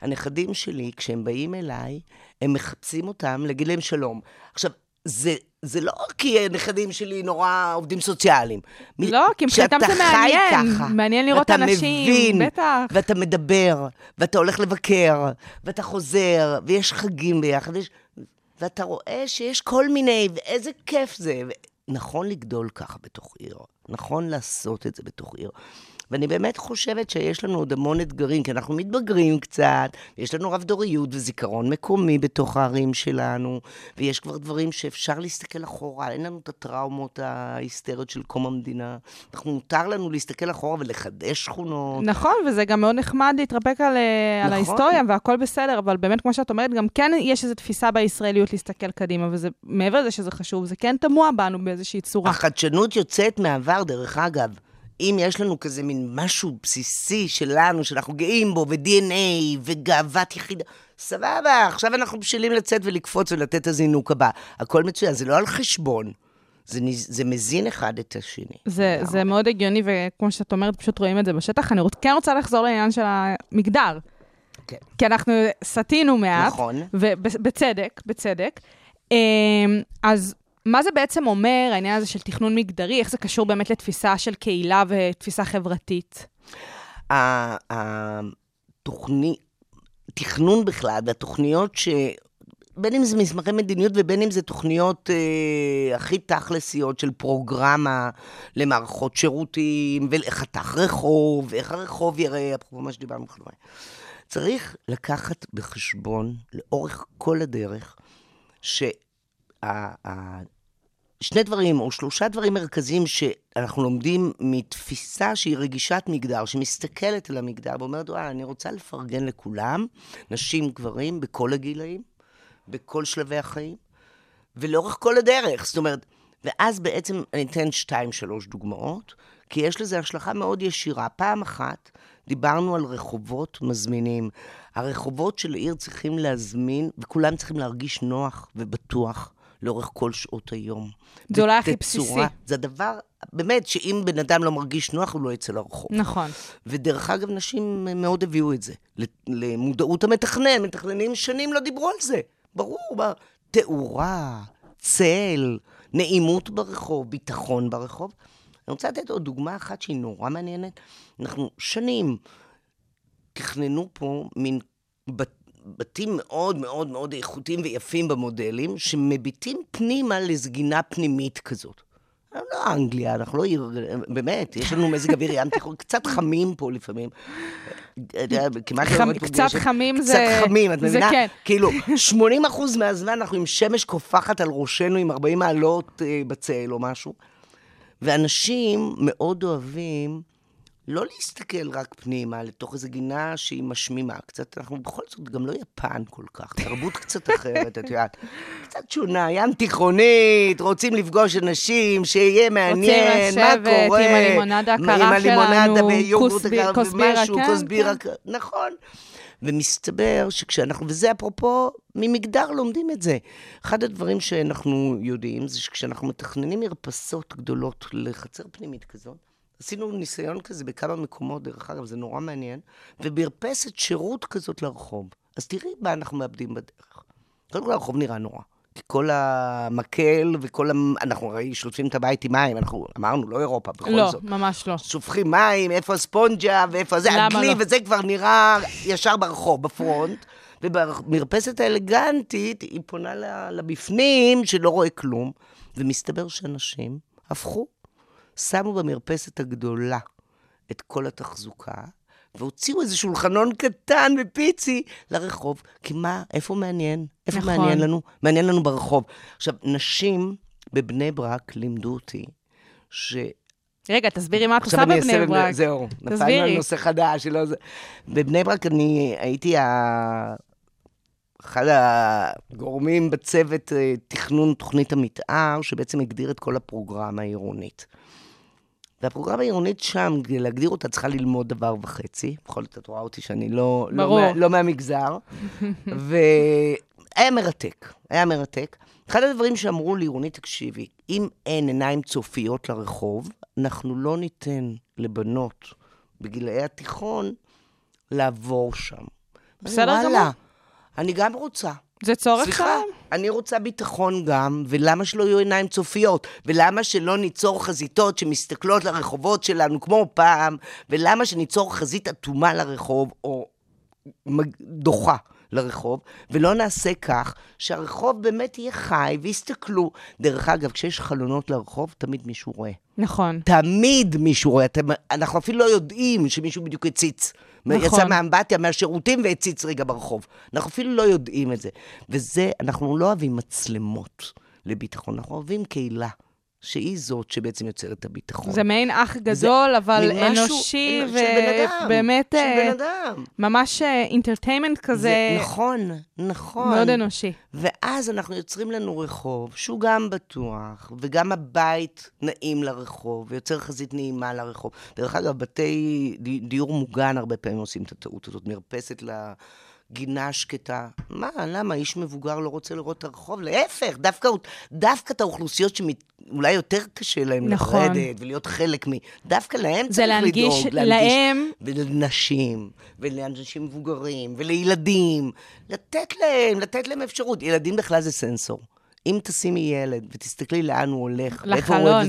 הנכדים שלי, כשהם באים אליי, הם מחפשים אותם להגיד להם שלום. עכשיו, זה, זה לא כי הנכדים שלי נורא עובדים סוציאליים. לא, כי מבחינתם זה מעניין. ככה, מעניין לראות אנשים, מבין, בטח. ואתה מדבר, ואתה הולך לבקר, ואתה חוזר, ויש חגים ביחד, ויש, ואתה רואה שיש כל מיני, ואיזה כיף זה. נכון לגדול ככה בתוך עיר, נכון לעשות את זה בתוך עיר. ואני באמת חושבת שיש לנו עוד המון אתגרים, כי אנחנו מתבגרים קצת, ויש לנו רב-דוריות וזיכרון מקומי בתוך הערים שלנו, ויש כבר דברים שאפשר להסתכל אחורה, אין לנו את הטראומות ההיסטריות של קום המדינה. אנחנו, מותר לנו להסתכל אחורה ולחדש שכונות. נכון, וזה גם מאוד נחמד להתרפק על, אה, על נכון. ההיסטוריה, והכל בסדר, אבל באמת, כמו שאת אומרת, גם כן יש איזו תפיסה בישראליות להסתכל קדימה, וזה, מעבר לזה שזה חשוב, זה כן תמוה בנו באיזושהי צורה. החדשנות יוצאת מהעבר, דרך אגב. אם יש לנו כזה מין משהו בסיסי שלנו, שאנחנו גאים בו, ו-DNA, וגאוות יחידה, סבבה, עכשיו אנחנו בשלים לצאת ולקפוץ ולתת את הזינוק הבא. הכל מצוין, זה לא על חשבון. זה, זה מזין אחד את השני. זה, זה מאוד הגיוני, וכמו שאת אומרת, פשוט רואים את זה בשטח. אני כן רוצה לחזור לעניין של המגדר. כן. כי אנחנו סטינו מעט. נכון. ובצדק, בצדק. אמ, אז מה זה בעצם אומר, העניין הזה של תכנון מגדרי? איך זה קשור באמת לתפיסה של קהילה ותפיסה חברתית? התוכנית, תכנון בכלל, והתוכניות ש... בין אם זה מסמכי מדיניות ובין אם זה תוכניות אה, הכי תכלסיות של פרוגרמה למערכות שירותים, לחתך רחוב, ואיך הרחוב יראה, אפרופו מה שדיברנו קודם. צריך לקחת בחשבון לאורך כל הדרך, שה... שני דברים, או שלושה דברים מרכזיים שאנחנו לומדים מתפיסה שהיא רגישת מגדר, שמסתכלת על המגדר ואומרת, וואלה, אני רוצה לפרגן לכולם, נשים, גברים, בכל הגילאים, בכל שלבי החיים, ולאורך כל הדרך. זאת אומרת, ואז בעצם אני אתן שתיים, שלוש דוגמאות, כי יש לזה השלכה מאוד ישירה. פעם אחת דיברנו על רחובות מזמינים. הרחובות של העיר צריכים להזמין, וכולם צריכים להרגיש נוח ובטוח. לאורך כל שעות היום. זה אולי הכי. בסיסי. זה הדבר, באמת, שאם בן אדם לא מרגיש נוח, הוא לא יצא לרחוב. נכון. ודרך אגב, נשים מאוד הביאו את זה למודעות המתכנן. מתכננים שנים לא דיברו על זה. ברור? תאורה, צל, נעימות ברחוב, ביטחון ברחוב. אני רוצה לתת עוד דוגמה אחת שהיא נורא מעניינת. אנחנו שנים תכננו פה מין בת, בתים מאוד מאוד מאוד איכותיים ויפים במודלים, שמביטים פנימה לסגינה פנימית כזאת. לא אנגליה, אנחנו לא עיר, באמת, יש לנו מזג אוויר ים תיכון, קצת חמים פה לפעמים. לא קצת. חמים זה- קצת חמים, את מבינה? כן. כאילו, 80 אחוז מהזמן אנחנו עם שמש קופחת על ראשנו עם 40 מעלות אה, בצל או משהו. ואנשים מאוד אוהבים לא להסתכל רק פנימה לתוך איזו גינה שהיא משמימה. קצת, אנחנו בכל זאת גם לא יפן כל כך, תרבות קצת אחרת, את יודעת. קצת שונה, ים תיכונית, רוצים לפגוש אנשים, שיהיה מעניין, מה לשבת עם קורה. הלימונדה עם הקרה הלימונדה שלנו, ויוגורט כוס ביר- הקר כוס בירה, ומשהו, כן, כוס בירה, כן. נכון. ומסתבר שכשאנחנו, וזה אפרופו, ממגדר לומדים את זה. אחד הדברים שאנחנו יודעים זה שכשאנחנו מתכננים מרפסות גדולות לחצר פנימית כזאת, עשינו ניסיון כזה בכמה מקומות, דרך אגב, זה נורא מעניין, ומרפסת שירות כזאת לרחוב. אז תראי מה אנחנו מאבדים בדרך. קודם כל הרחוב נראה נורא. כי כל המקל וכל ה... אנחנו הרי שוטפים את הבית עם מים, אנחנו אמרנו, לא אירופה, בכל לא, זאת. ממש לא. שופכים מים, איפה הספונג'ה, ואיפה זה, הדלי, לא? וזה כבר נראה ישר ברחוב, בפרונט. ובמרפסת האלגנטית, היא פונה לבפנים, שלא רואה כלום. ומסתבר שאנשים הפכו, שמו במרפסת הגדולה את כל התחזוקה, והוציאו איזה שולחנון קטן ופיצי לרחוב. כי מה, איפה מעניין? איפה נכון. מעניין לנו? מעניין לנו ברחוב. עכשיו, נשים בבני ברק לימדו אותי ש... רגע, תסבירי מה את עושה בבני ברק. זהו, נפלנו. על נושא חדש. שלא. בבני ברק אני הייתי ה... אחד הגורמים בצוות אה, תכנון תוכנית המתאר, שבעצם הגדיר את כל הפרוגרמה העירונית. והפרוגרמה העירונית שם, כדי להגדיר אותה, צריכה ללמוד דבר וחצי. בכל זאת, את רואה אותי שאני לא, לא, ברור. מה, לא מהמגזר. והיה מרתק, היה מרתק. אחד הדברים שאמרו לי, רוני, תקשיבי, אם אין עיניים צופיות לרחוב, אנחנו לא ניתן לבנות בגילאי התיכון לעבור שם. בסדר גמור. אני גם רוצה. זה צורך סליחה, שלהם? אני רוצה ביטחון גם, ולמה שלא יהיו עיניים צופיות? ולמה שלא ניצור חזיתות שמסתכלות לרחובות שלנו כמו פעם? ולמה שניצור חזית אטומה לרחוב, או דוחה לרחוב, ולא נעשה כך שהרחוב באמת יהיה חי, ויסתכלו. דרך אגב, כשיש חלונות לרחוב, תמיד מישהו רואה. נכון. תמיד מישהו רואה, אתם, אנחנו אפילו לא יודעים שמישהו בדיוק הציץ. נכון. יצא מהאמבטיה, מהשירותים והציץ רגע ברחוב. אנחנו אפילו לא יודעים את זה. וזה, אנחנו לא אוהבים מצלמות לביטחון, אנחנו אוהבים קהילה, שהיא זאת שבעצם יוצרת את הביטחון. זה מעין אח גדול, אבל אנושי, ובאמת של אה, בן אדם. ממש אינטרטיימנט כזה, זה, נכון, נכון. מאוד אנושי. ואז אנחנו יוצרים לנו רחוב שהוא גם בטוח, וגם הבית נעים לרחוב, ויוצר חזית נעימה לרחוב. דרך אגב, בתי די- דיור מוגן הרבה פעמים עושים את הטעות הזאת, מרפסת לגינה השקטה. מה, למה? איש מבוגר לא רוצה לראות את הרחוב? להפך, דווקא, דווקא את האוכלוסיות שאולי יותר קשה להם נכון. לרדת ולהיות חלק מ... דווקא להם זה צריך להנגיש לדאוג. להם, ולנשים, ולאנשים מבוגרים, ולילדים. לתת להם, לתת להם אפשרות. ילדים בכלל זה סנסור. אם תשימי ילד ותסתכלי לאן הוא הולך, לחלון.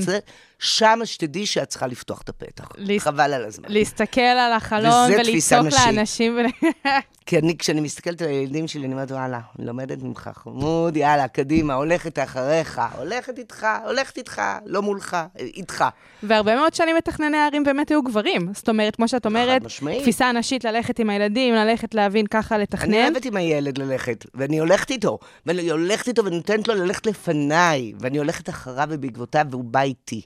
שם שתדעי שאת צריכה לפתוח את הפתח. להס- חבל על הזמן. להסתכל על החלון ולצעוק. לאנשים. ול- כי אני, כשאני מסתכלת על הילדים שלי, אני אומרת, וואלה, אני לומדת ממך, חמוד, יאללה, קדימה, הולכת אחריך, הולכת איתך, הולכת איתך, לא מולך, איתך. והרבה מאוד שנים מתכנני הערים באמת היו גברים. זאת אומרת, כמו שאת אומרת. תפיסה נשית ללכת עם הילדים, ללכת להבין ככה, אני לתכנן. אוהבת עם הילד ללכת, ואני הולכת איתו, ואני הולכת איתו ונותנת לו ללכת לפניי, ואני הולכת אחריו ובעקבותיו, והוא בא איתי.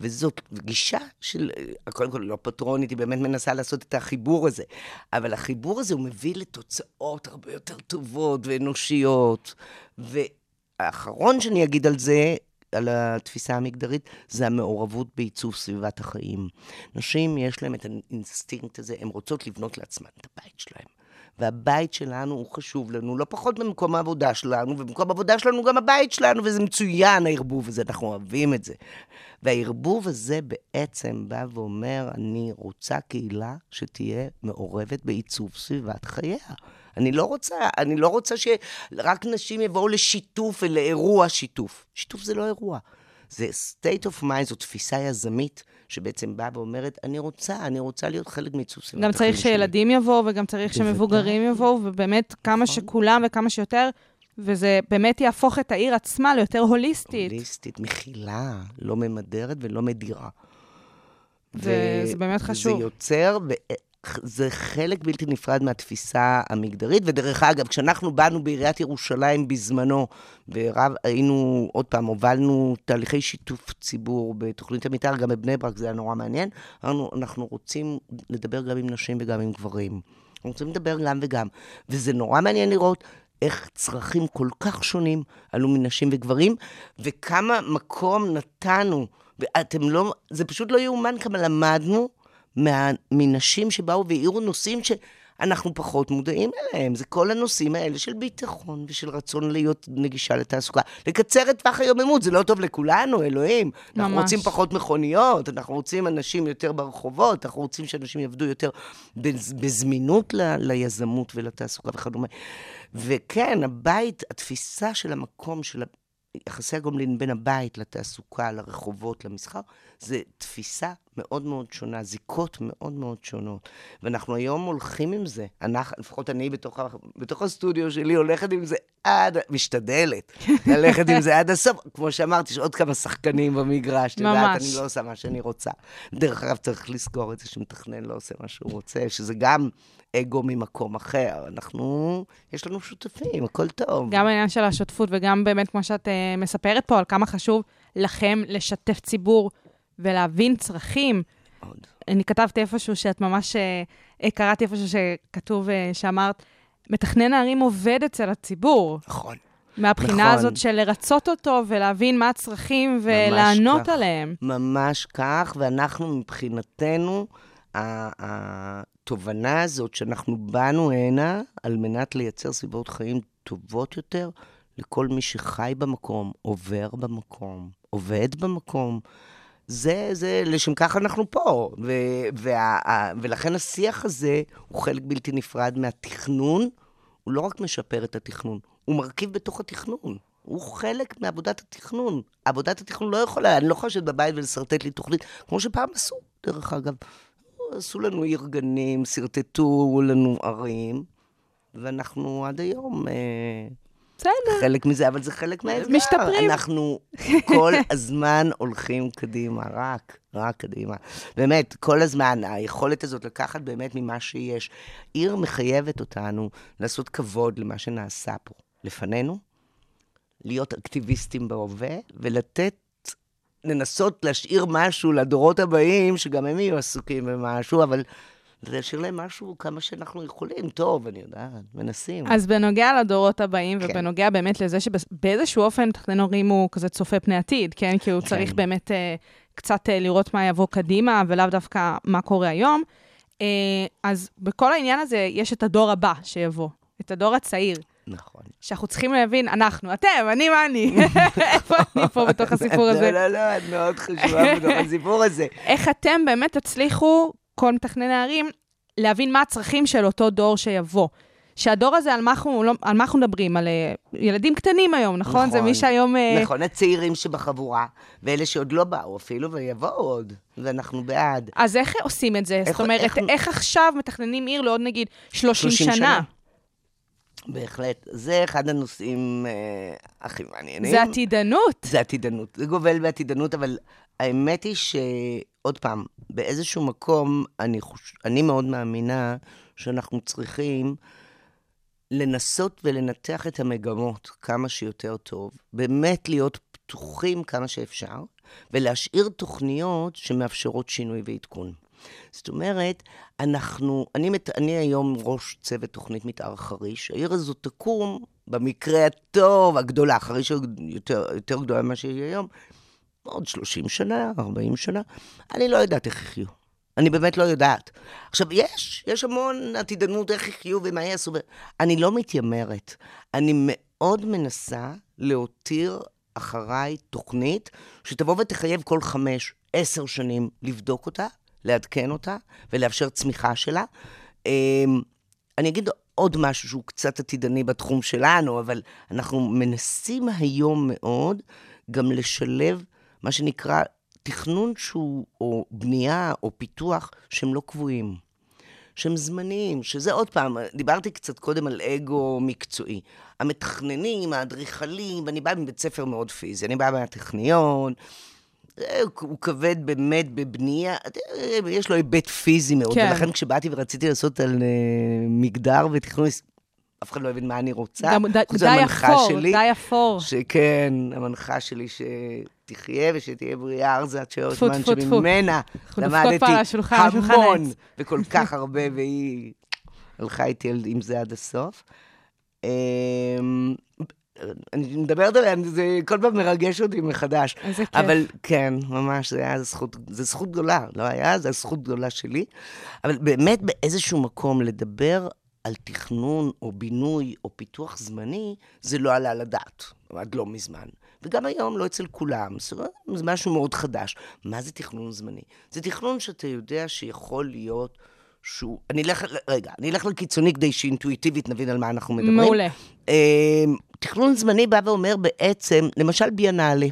וזאת גישה של, קודם כל לא פטרונית, היא באמת מנסה לעשות את החיבור הזה, אבל החיבור הזה הוא מביא לתוצאות הרבה יותר טובות ואנושיות. והאחרון שאני אגיד על זה, על התפיסה המגדרית, זה המעורבות בעיצוב סביבת החיים. נשים, יש להן את האינסטינקט הזה, הן רוצות לבנות לעצמן את הבית שלהן. והבית שלנו הוא חשוב לנו, לא פחות ממקום העבודה שלנו, ובמקום העבודה שלנו גם הבית שלנו, וזה מצוין, הערבוב הזה, אנחנו אוהבים את זה. והערבוב הזה בעצם בא ואומר, אני רוצה קהילה שתהיה מעורבת בעיצוב סביבת חייה. אני לא רוצה, אני לא רוצה שרק נשים יבואו לשיתוף ולאירוע שיתוף. שיתוף זה לא אירוע. זה state of mind, זו תפיסה יזמית, שבעצם באה ואומרת, אני רוצה, אני רוצה להיות חלק מעיצוב סביבת גם צריך שלי. שילדים יבואו, וגם צריך בוודאי. שמבוגרים יבואו, ובאמת כמה נכון. שכולם וכמה שיותר, וזה באמת יהפוך את העיר עצמה ליותר הוליסטית. הוליסטית, מכילה, לא ממדרת ולא מדירה. זה- זה באמת חשוב. זה יוצר, זה חלק בלתי נפרד מהתפיסה המגדרית. ודרך אגב, כשאנחנו באנו בעיריית ירושלים בזמנו, ורב, היינו, עוד פעם, הובלנו תהליכי שיתוף ציבור בתוכנית המתאר, גם בבני ברק, זה היה נורא מעניין. אמרנו, אנחנו רוצים לדבר גם עם נשים וגם עם גברים. אנחנו רוצים לדבר גם וגם. וזה נורא מעניין לראות איך צרכים כל כך שונים עלו מנשים וגברים, וכמה מקום נתנו. ואתם לא, זה פשוט לא יאומן כמה למדנו מה, מנשים שבאו והעירו נושאים שאנחנו פחות מודעים אליהם. זה כל הנושאים האלה של ביטחון ושל רצון להיות נגישה לתעסוקה. לקצר את טווח היוממות, זה לא טוב לכולנו, אלוהים. אנחנו ממש. רוצים פחות מכוניות, אנחנו רוצים אנשים יותר ברחובות, אנחנו רוצים שאנשים יעבדו יותר בז- בזמינות ל, ליזמות ולתעסוקה וכדומה. וכן, הבית, התפיסה של המקום, של יחסי הגומלין בין הבית לתעסוקה, לרחובות, למסחר, זה תפיסה מאוד מאוד שונה, זיקות מאוד מאוד שונות. ואנחנו היום הולכים עם זה. אנחנו, לפחות אני בתוך, ה- בתוך הסטודיו שלי הולכת עם זה עד, משתדלת ללכת עם זה עד הסוף. כמו שאמרתי, יש עוד כמה שחקנים במגרש, את יודעת. אני לא עושה מה שאני רוצה. דרך אגב, צריך לזכור את זה שמתכנן לא עושה מה שהוא רוצה, שזה גם אגו ממקום אחר. אנחנו, יש לנו שותפים, הכל טוב. גם העניין של השותפות, וגם באמת, כמו שאת uh, מספרת פה, על כמה חשוב לכם לשתף ציבור ולהבין צרכים. מאוד. אני כתבתי איפשהו שאת ממש, אה, אה, קראתי איפשהו שכתוב, אה, שאמרת, מתכנן הערים עובד אצל הציבור. נכון. מהבחינה נכון. הזאת של לרצות אותו ולהבין מה הצרכים ולענות כך. עליהם. ממש כך, ואנחנו מבחינתנו, התובנה הזאת שאנחנו באנו הנה על מנת לייצר סביבות חיים טובות יותר לכל מי שחי במקום, עובר במקום, עובד במקום. זה, זה, לשם כך אנחנו פה. ו, וה, ולכן השיח הזה הוא חלק בלתי נפרד מהתכנון. הוא לא רק משפר את התכנון, הוא מרכיב בתוך התכנון. הוא חלק מעבודת התכנון. עבודת התכנון לא יכולה, אני לא יכולה לשבת בבית ולשרטט לי תוכנית, כמו שפעם עשו, דרך אגב. עשו לנו עיר גנים, שרטטו לנו ערים, ואנחנו עד היום אה, בסדר. חלק מזה, אבל זה חלק מהאתגר. משתפרים. אנחנו כל הזמן הולכים קדימה, רק, רק קדימה. באמת, כל הזמן, היכולת הזאת לקחת באמת ממה שיש. עיר מחייבת אותנו לעשות כבוד למה שנעשה פה לפנינו, להיות אקטיביסטים בהווה, ולתת, לנסות להשאיר משהו לדורות הבאים, שגם הם יהיו עסוקים במשהו, אבל להשאיר להם משהו כמה שאנחנו יכולים. טוב, אני יודעת, מנסים. אז בנוגע לדורות הבאים, כן. ובנוגע באמת לזה שבאיזשהו אופן מתכנן הורים הוא כזה צופה פני עתיד, כן? כי הוא כן. צריך באמת אה, קצת אה, לראות מה יבוא קדימה, ולאו דווקא מה קורה היום. אה, אז בכל העניין הזה יש את הדור הבא שיבוא, את הדור הצעיר, נכון. שאנחנו צריכים להבין, אנחנו, אתם, אני, מה אני? איפה אני פה בתוך הסיפור הזה? לא, לא, לא, את מאוד חשובה בתוך הסיפור הזה. איך אתם באמת תצליחו, כל מתכנני הערים, להבין מה הצרכים של אותו דור שיבוא. שהדור הזה, על מה אנחנו, לא, על מה אנחנו מדברים? על אה, ילדים קטנים היום, נכון? נכון. זה. מי שהיום... אה, נכון, הצעירים שבחבורה, ואלה שעוד לא באו אפילו, ויבואו עוד, ואנחנו בעד. אז איך עושים את זה? איך- זאת אומרת, איך, איך- איך עכשיו מתכננים עיר לעוד נגיד 30, 30 שנה? שנה. בהחלט. זה אחד הנושאים אה, הכי מעניינים. זה עתידנות. זה עתידנות. זה גובל בעתידנות, אבל האמת היא שעוד פעם, באיזשהו מקום, אני, חוש... אני מאוד מאמינה שאנחנו צריכים לנסות ולנתח את המגמות כמה שיותר טוב, באמת להיות פתוחים כמה שאפשר, ולהשאיר תוכניות שמאפשרות שינוי ועדכון. זאת אומרת, אנחנו, אני, מת, אני היום ראש צוות תוכנית מתאר חריש, העיר הזאת תקום, במקרה הטוב, הגדולה, חריש יותר, יותר גדולה ממה שהיא היום, עוד 30 שנה, 40 שנה, אני לא יודעת איך יחיו. אני באמת לא יודעת. עכשיו, יש, יש המון עתידנות איך יחיו ומה יעשו. אני לא מתיימרת. אני מאוד מנסה להותיר אחריי תוכנית שתבוא ותחייב כל חמש, עשר שנים לבדוק אותה, לעדכן אותה ולאפשר צמיחה שלה. אמ, אני אגיד עוד משהו שהוא קצת עתידני בתחום שלנו, אבל אנחנו מנסים היום מאוד גם לשלב מה שנקרא תכנון שהוא, או בנייה, או פיתוח, שהם לא קבועים. שהם זמניים, שזה עוד פעם, דיברתי קצת קודם על אגו מקצועי. המתכננים, האדריכלים, ואני באה מבית ספר מאוד פיזי, אני באה מהטכניון, אה, הוא כבד באמת בבנייה, אה, יש לו היבט פיזי מאוד, כן. ולכן כשבאתי ורציתי לעשות על אה, מגדר ותכנון, אף אחד לא הבין מה אני רוצה. גם די, חוץ די אפור, שלי, די אפור. שכן, המנחה שלי שתחיה ושתהיה בריאה ארזה עד טפו, טפו. שממנה למדתי המון. וכל כך הרבה, והיא הלכה איתי עם זה עד הסוף. אמ, אני מדברת עליה, זה כל פעם מרגש אותי מחדש. איזה כיף. אבל כן, ממש, זה היה זכות, זה זכות גדולה, לא היה, זו זכות גדולה שלי. אבל באמת באיזשהו מקום לדבר על תכנון או בינוי או פיתוח זמני, זה לא עלה על הדעת, עד לא מזמן. וגם היום לא אצל כולם, זה זה משהו מאוד חדש. מה זה תכנון זמני? זה תכנון שאתה יודע שיכול להיות שהוא... אני אלך, רגע, אני אלך לקיצוני כדי שאינטואיטיבית נבין על מה אנחנו מדברים. מעולה. אה, תכנון זמני בא ואומר בעצם, למשל ביאנלה,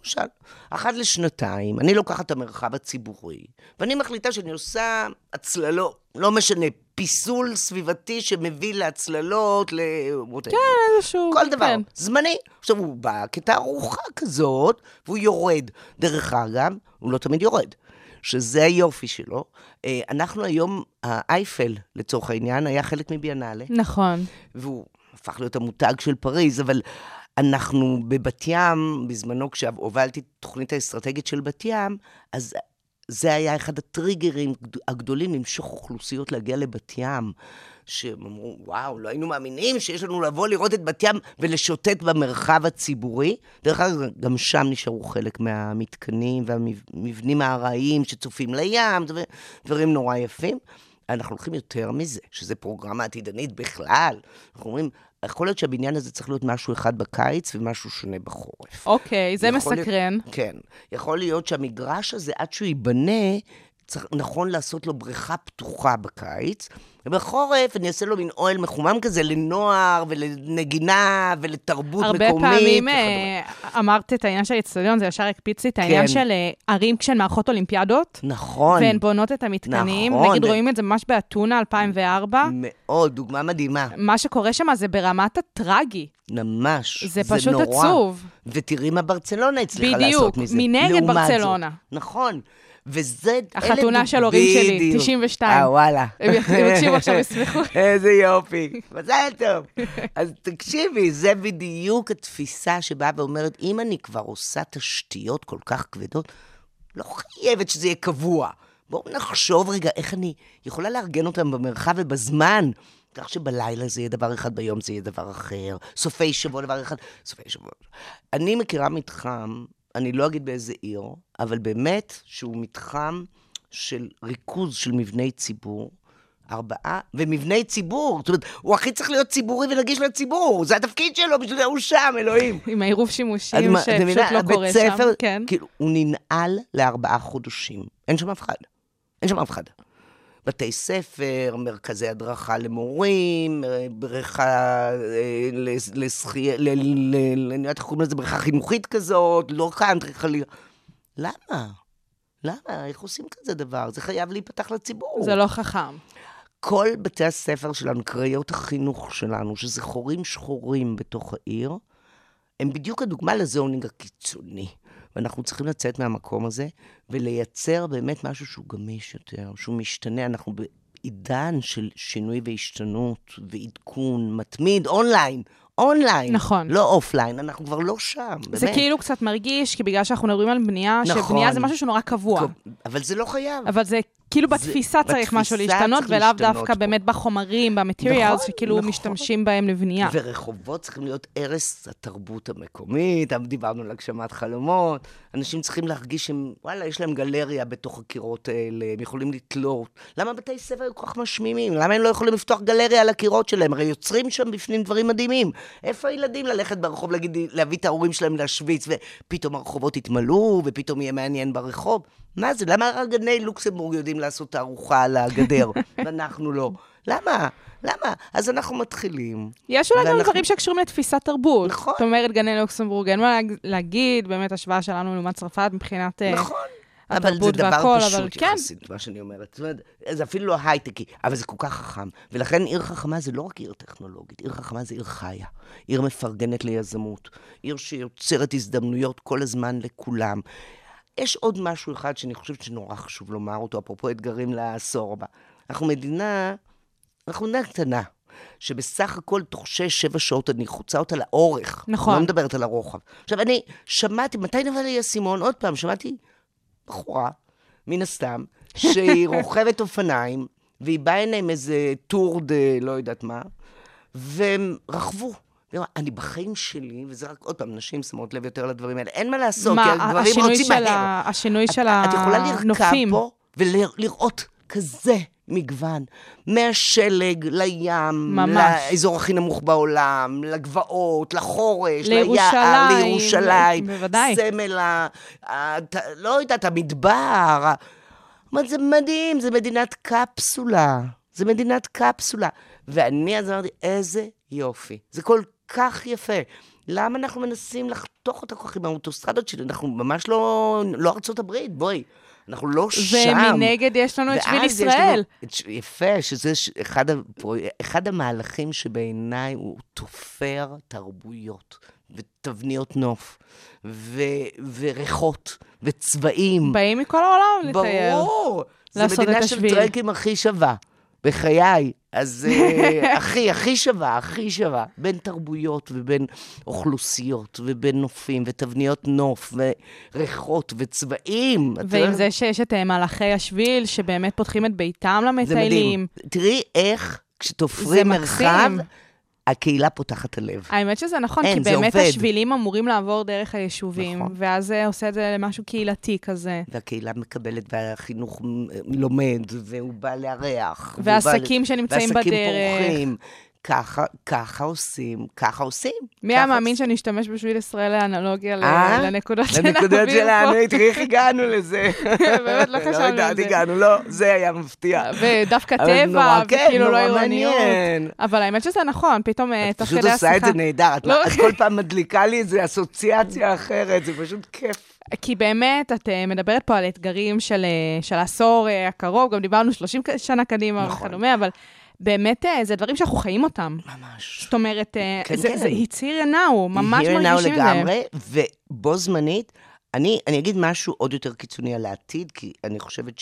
למשל, אחת לשנתיים, אני לוקחת את המרחב הציבורי, ואני מחליטה שאני עושה הצללות, לא משנה, פיסול סביבתי שמביא להצללות, ל... כן, איזשהו... כל דבר, כן. זמני. עכשיו, הוא בא כתערוכה כזאת, והוא יורד. דרך אגב, הוא לא תמיד יורד, שזה היופי שלו. אה, אנחנו היום, האייפל, לצורך העניין, היה חלק מביאנלה. נכון. והוא הפך להיות המותג של פריז, אבל אנחנו בבת ים, בזמנו כשהובלתי תוכנית האסטרטגית של בת ים, אז זה היה אחד הטריגרים הגדולים למשוך אוכלוסיות להגיע לבת ים. שהם אמרו, וואו, לא היינו מאמינים שיש לנו לבוא לראות את בת ים ולשוטט במרחב הציבורי. דרך אגב, גם שם נשארו חלק מהמתקנים והמבנים הארעיים שצופים לים, דברים נורא יפים. אנחנו הולכים יותר מזה, שזה פרוגרמה עתידנית בכלל. אנחנו אומרים, יכול להיות שהבניין הזה צריך להיות משהו אחד בקיץ ומשהו שונה בחורף. אוקיי, זה מסקרן. להיות, כן. יכול להיות שהמגרש הזה, עד שהוא ייבנה, צריך, נכון לעשות לו בריכה פתוחה בקיץ, ובחורף אני אעשה לו מין אוהל מחומם כזה לנוער ולנגינה ולתרבות הרבה מקומית. הרבה פעמים אה, אמרת את העניין של האצטדיון, זה ישר הקפיץ לי את העניין כן. של אה, ערים כשהן מארחות אולימפיאדות. נכון. והן בונות את המתקנים. נכון. נגיד, רואים את זה ממש באתונה 2004. מאוד, דוגמה מדהימה. מה שקורה שם זה ברמת הטרגי. ממש. זה פשוט נורא. עצוב. ותראי מה ברצלונה הצליחה בדיוק, לעשות מזה. מנגד לעומת ברצלונה. זאת. נכון. וזה... החתונה של הורים שלי, בדיוק. 92. אה, וואלה. הם יקשיבו עכשיו, ישמחו. איזה יופי. מזל טוב. אז תקשיבי, זה בדיוק התפיסה שבאה ואומרת, אם אני כבר עושה תשתיות כל כך כבדות, לא חייבת שזה יהיה קבוע. בואו נחשוב רגע איך אני יכולה לארגן אותם במרחב ובזמן. כך שבלילה זה יהיה דבר אחד, ביום זה יהיה דבר אחר, סופי שבוע דבר אחד, סופי שבוע. אני מכירה מתחם, אני לא אגיד באיזה עיר, אבל באמת שהוא מתחם של ריכוז של מבני ציבור. ארבעה, ומבני ציבור, זאת אומרת, הוא הכי צריך להיות ציבורי ונגיש לציבור, זה התפקיד שלו, בשביל זה הוא שם, אלוהים. עם העירוב שימושים שפשוט לא קורה שם. כן. כאילו, הוא ננעל לארבעה חודשים. אין שם אף אחד. אין שם אף אחד. בתי ספר, מרכזי הדרכה למורים, אה, בריכה אה, לשחייה, אני יודעת איך קוראים לזה, בריכה חינוכית כזאת, לא קאנטרי חלילה. למה? למה? איך עושים כזה דבר? זה חייב להיפתח לציבור. זה לא חכם. כל בתי הספר שלנו, קריות החינוך שלנו, שזה חורים שחורים בתוך העיר, הם בדיוק הדוגמה ל zoning הקיצוני. ואנחנו צריכים לצאת מהמקום הזה ולייצר באמת משהו שהוא גמיש יותר, שהוא משתנה. אנחנו בעידן של שינוי והשתנות ועדכון מתמיד, אונליין. אונליין. נכון. לא offline, אנחנו כבר לא שם, באמת. זה כאילו קצת מרגיש, כי בגלל שאנחנו מדברים על בנייה, נכון. שבנייה זה משהו שהוא נורא קבוע. אבל זה לא חייב. אבל זה כאילו זה- בתפיסה צריך משהו בתפיסה להשתנות, צריך ולאו להשתנות דווקא פה. באמת בחומרים, ב materials, נכון, שכאילו נכון. משתמשים בהם לבנייה. ורחובות צריכים להיות ערש התרבות המקומית, דיברנו על הגשמת חלומות. אנשים צריכים להרגיש שהם, וואלה, יש להם גלריה בתוך הקירות האלה, הם יכולים לתלות. למה בתי ספר היו כל כך משמימים? למה הם לא יכולים לפתוח גלריה על הקירות שלהם? הרי יוצרים שם בפנים דברים מדהימים. איפה הילדים ללכת ברחוב, להגיד, להביא את ההורים שלהם להשוויץ, ופתאום הרחובות יתמלאו, ופתאום יהיה מעניין ברחוב? מה זה? למה רק גני לוקסמבורג יודעים לעשות תערוכה על הגדר, ואנחנו לא? למה? למה? אז אנחנו מתחילים. יש אולי גם ואנחנו- דברים שקשורים לתפיסת תרבות. נכון. זאת אומרת, גני לוקסמבורג, אין מה להג- להגיד, באמת השוואה שלנו לעומת צרפת מבחינת אה, נכון. אבל זה דבר והכל, אבל פשוט כן. יחסית, מה שאני אומרת. זאת אומרת, זה אפילו לא הייטקי, אבל זה כל כך חכם. ולכן עיר חכמה זה לא רק עיר טכנולוגית, עיר חכמה זה עיר חיה. עיר מפרגנת ליזמות. עיר שיוצרת הזדמנויות כל הזמן לכולם. יש עוד משהו אחד שאני חושבת שנורא חשוב לומר אותו, אפרופו אתגרים לעשור הבא. אנחנו מדינה, אנחנו מדינה קטנה. שבסך הכל תוך שש-שבע שעות אני חוצה אותה לאורך. נכון. לא מדברת על הרוחב. עכשיו, אני שמעתי, מתי נפל לי האסימון? עוד פעם, שמעתי בחורה, מן הסתם, שהיא רוכבת אופניים, והיא באה הנה עם איזה טור דה לא יודעת מה, והם רכבו. אני בחיים שלי, וזה רק, עוד פעם, נשים שמות לב יותר לדברים האלה, אין מה לעשות, מה, כי הגברים רוצים מהר. ה- השינוי של את יכולה הנופים. פה ולראות כזה מגוון, מהשלג לים, ממש. לאזור הכי נמוך בעולם, לגבעות, לחורש, לירושלים, ליער, לירושלים, בוודאי. סמל, ה- לא יודעת, המדבר. אומרת, זה מדהים, זה מדינת קפסולה. זה מדינת קפסולה. ואני אז אמרתי, איזה יופי. זה כל כך יפה. למה אנחנו מנסים לחתוך אותה כל כך עם האוטוסטרדות שלי? אנחנו ממש לא, לא ארצות הברית, בואי. אנחנו לא שם. ומנגד יש לנו את שביל לנו ישראל. ש- יפה, שזה אחד. אחד המהלכים שבעיניי הוא תופר תרבויות ותבניות נוף ו... וריחות וצבעים. באים מכל העולם לטייל. ברור. זה מדינה של. טרקים הכי שווה. בחיי. אז אה, הכי, הכי שווה, הכי שווה. בין תרבויות ובין אוכלוסיות ובין נופים ותבניות נוף וריחות וצבעים. ועם? זה שיש את אה, מלאכי השביל, שבאמת פותחים את ביתם זה מדהים. למטיילים. תראי איך כשתופרים. מרחב, הקהילה פותחת את הלב. האמת שזה נכון, אין, כי באמת עובד. השבילים אמורים לעבור דרך היישובים, נכון. ואז זה עושה את זה למשהו קהילתי כזה. והקהילה מקבלת, והחינוך לומד, והוא בא לארח. ועסקים ל- שנמצאים ועסקים בדרך. פורחים. ככה, ככה עושים, ככה עושים. מי היה מאמין. שנשתמש בשביל ישראל לאנלוגיה אה? לנקודות שנעביר לנקודות? שלנו, תראי איך הגענו לזה. באמת לא חשבנו על יודעת, זה. הגענו, לא, זה היה מפתיע. ודווקא אבל טבע, כן, וכאילו לא עירוניות. מעניין. אבל האמת שזה נכון, פתאום אה, את תוך פשוט כדי עושה את השיחה. זה נהדר, את לא. את כל פעם מדליקה לי איזו אסוציאציה אחרת, זה פשוט כיף. כי באמת, את אה, מדברת פה על אתגרים של, אה, של העשור אה, הקרוב, גם דיברנו 30 שנה קדימה נכון. וכדומה, אבל באמת אה, זה דברים שאנחנו חיים אותם. ממש. זאת אומרת, אה, כן, זה, כן. זה it's here and now, ממש Here and now מרגישים את זה. לגמרי, ובו זמנית, אני, אני אגיד משהו עוד יותר קיצוני על העתיד, כי אני חושבת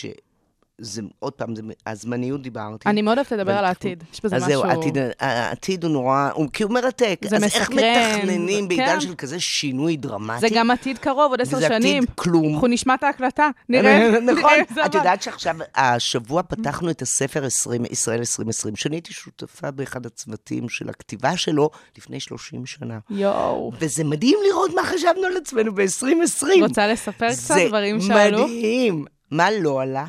שזה, עוד פעם, זה, הזמניות דיברתי. אני מאוד אוהבת לדבר על העתיד. יש בזה אז משהו... זהו, העתיד, העתיד הוא נורא, הוא, כי הוא מרתק. זה אז איך מסקרן, מתכננים בעידן כן. של כזה שינוי דרמטי? זה גם עתיד קרוב, עוד עשר וזה עתיד שנים. כלום. אנחנו נשמע את ההקלטה, נראה. נכון, זה את. יודעת שעכשיו, השבוע פתחנו את הספר 20, ישראל 2020, שאני הייתי שותפה באחד הצוותים של הכתיבה שלו לפני 30 שנה. יואו. וזה מדהים לראות מה חשבנו על עצמנו ב-2020. רוצה לספר קצת דברים שעלו? זה מדהים. מה לא עלה?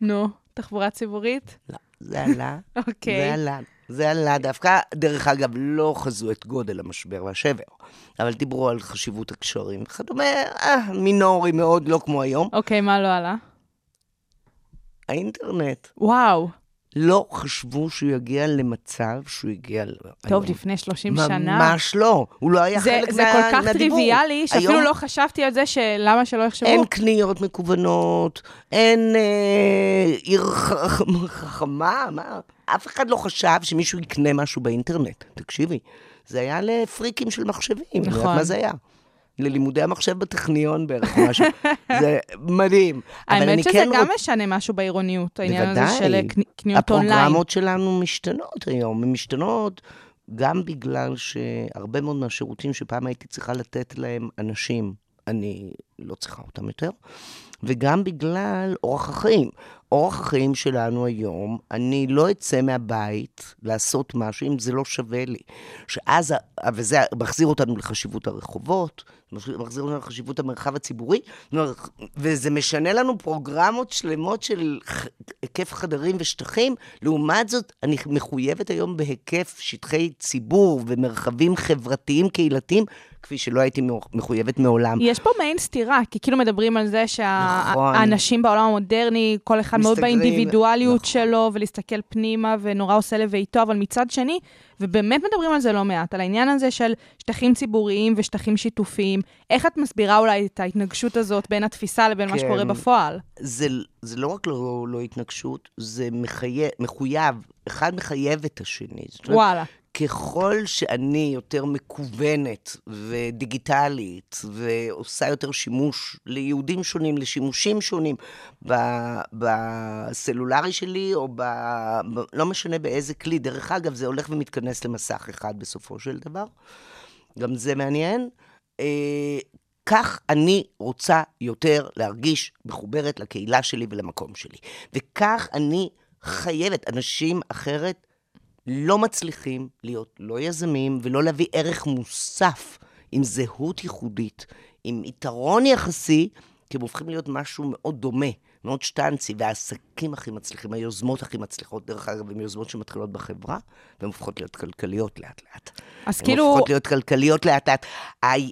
נו, תחבורה ציבורית? לא, זה עלה. אוקיי. זה עלה. זה עלה. דווקא, דרך אגב, לא חזו את גודל המשבר והשבר, אבל דיברו על חשיבות הקשרים וכדומה, אה, מינורי מאוד, לא כמו היום. אוקיי, מה לא עלה? האינטרנט. וואו. לא חשבו שהוא יגיע למצב שהוא הגיע. טוב, היום. לפני 30 שנה. ממש לא. הוא לא היה זה, חלק זה מה, כל כך מהדיבור. טריוויאלי, שאפילו היום לא חשבתי על זה שלמה שלא יחשבו. אין קניות מקוונות, אין אה, עיר חכמה, מה? אף אחד לא חשב שמישהו יקנה משהו באינטרנט. תקשיבי, זה היה לפריקים של מחשבים. נכון. מה זה היה? ללימודי המחשב בטכניון בערך, משהו. זה מדהים. האמת שזה כן גם רוצ- משנה משהו בעירוניות, העניין הזה בוודאי. של אה, קני- קניות אונליין. הפרוגרמות שלנו משתנות היום, הן משתנות גם בגלל שהרבה מאוד מהשירותים שפעם הייתי צריכה לתת להם אנשים, אני לא צריכה אותם יותר, וגם בגלל אורח החיים. אורח החיים שלנו היום, אני לא אצא מהבית לעשות משהו אם זה לא שווה לי. שאז, וזה מחזיר אותנו לחשיבות הרחובות, מחזיר אותנו לחשיבות המרחב הציבורי, וזה משנה לנו פרוגרמות שלמות של היקף חדרים ושטחים. לעומת זאת, אני מחויבת היום בהיקף שטחי ציבור ומרחבים חברתיים קהילתיים, כפי שלא הייתי מחויבת מעולם. יש פה מעין סתירה, כי כאילו מדברים על זה נכון. שהאנשים בעולם המודרני, כל אחד מאוד מסתגרים, באינדיבידואליות נכון. שלו, ולהסתכל פנימה, ונורא עושה לביתו, אבל מצד שני, ובאמת מדברים על זה לא מעט, על העניין הזה של שטחים ציבוריים ושטחים שיתופיים. איך את מסבירה אולי את ההתנגשות הזאת בין התפיסה לבין מה כן. שקורה בפועל? זה, זה לא רק לא, לא התנגשות, זה מחייב, מחויב, אחד מחייב את השני. אומרת, וואלה. ככל שאני יותר מקוונת ודיגיטלית ועושה יותר שימוש ליהודים שונים, לשימושים שונים בסלולרי שלי או ב... ב... לא משנה באיזה כלי. דרך אגב, זה הולך ומתכנס למסך אחד בסופו של דבר. גם זה מעניין. אה, כך אני רוצה יותר להרגיש מחוברת לקהילה שלי ולמקום שלי. וכך אני חייבת, אנשים אחרת לא מצליחים להיות לא יזמים ולא להביא ערך מוסף עם זהות ייחודית, עם יתרון יחסי, כי הם הופכים להיות משהו מאוד דומה, מאוד שטנצי, והעסקים הכי מצליחים, היוזמות הכי מצליחות, דרך אגב, הן יוזמות שמתחילות בחברה, והן הופכות להיות כלכליות לאט-לאט. אז הן כאילו, הופכות להיות כלכליות לאט-לאט.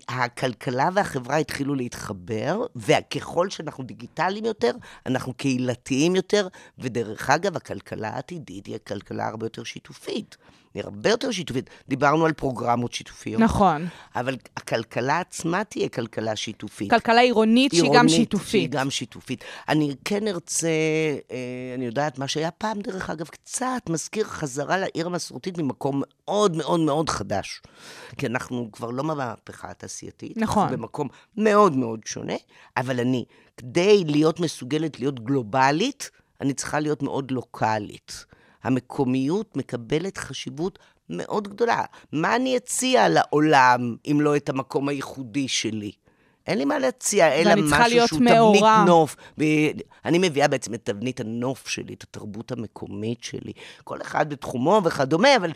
הכלכלה והחברה התחילו להתחבר, וככל שאנחנו דיגיטליים יותר, אנחנו קהילתיים יותר, ודרך אגב, הכלכלה העתידית היא הכלכלה הרבה יותר שיתופית. היא הרבה יותר שיתופית. דיברנו על פרוגרמות שיתופיות. נכון. אבל הכלכלה עצמה תהיה כלכלה שיתופית. כלכלה עירונית שהיא גם עירונית, שהיא שיתופית. גם שיתופית. אני כן ארצה, אה, אני יודעת, מה שהיה פעם, דרך אגב, קצת מזכיר חזרה לעיר המסורתית ממקום מאוד מאוד מאוד חדש. כי אנחנו כבר לא במהפכה התעשייתית. נכון. אנחנו במקום מאוד מאוד שונה, אבל אני, כדי להיות מסוגלת להיות גלובלית, אני צריכה להיות מאוד לוקאלית. המקומיות מקבלת חשיבות מאוד גדולה. מה אני אציע לעולם אם לא את המקום הייחודי שלי? אין לי מה להציע, אלא משהו שהוא מעורה. תבנית נוף. אני מביאה בעצם את תבנית הנוף שלי, את התרבות המקומית שלי. כל אחד בתחומו וכדומה, אבל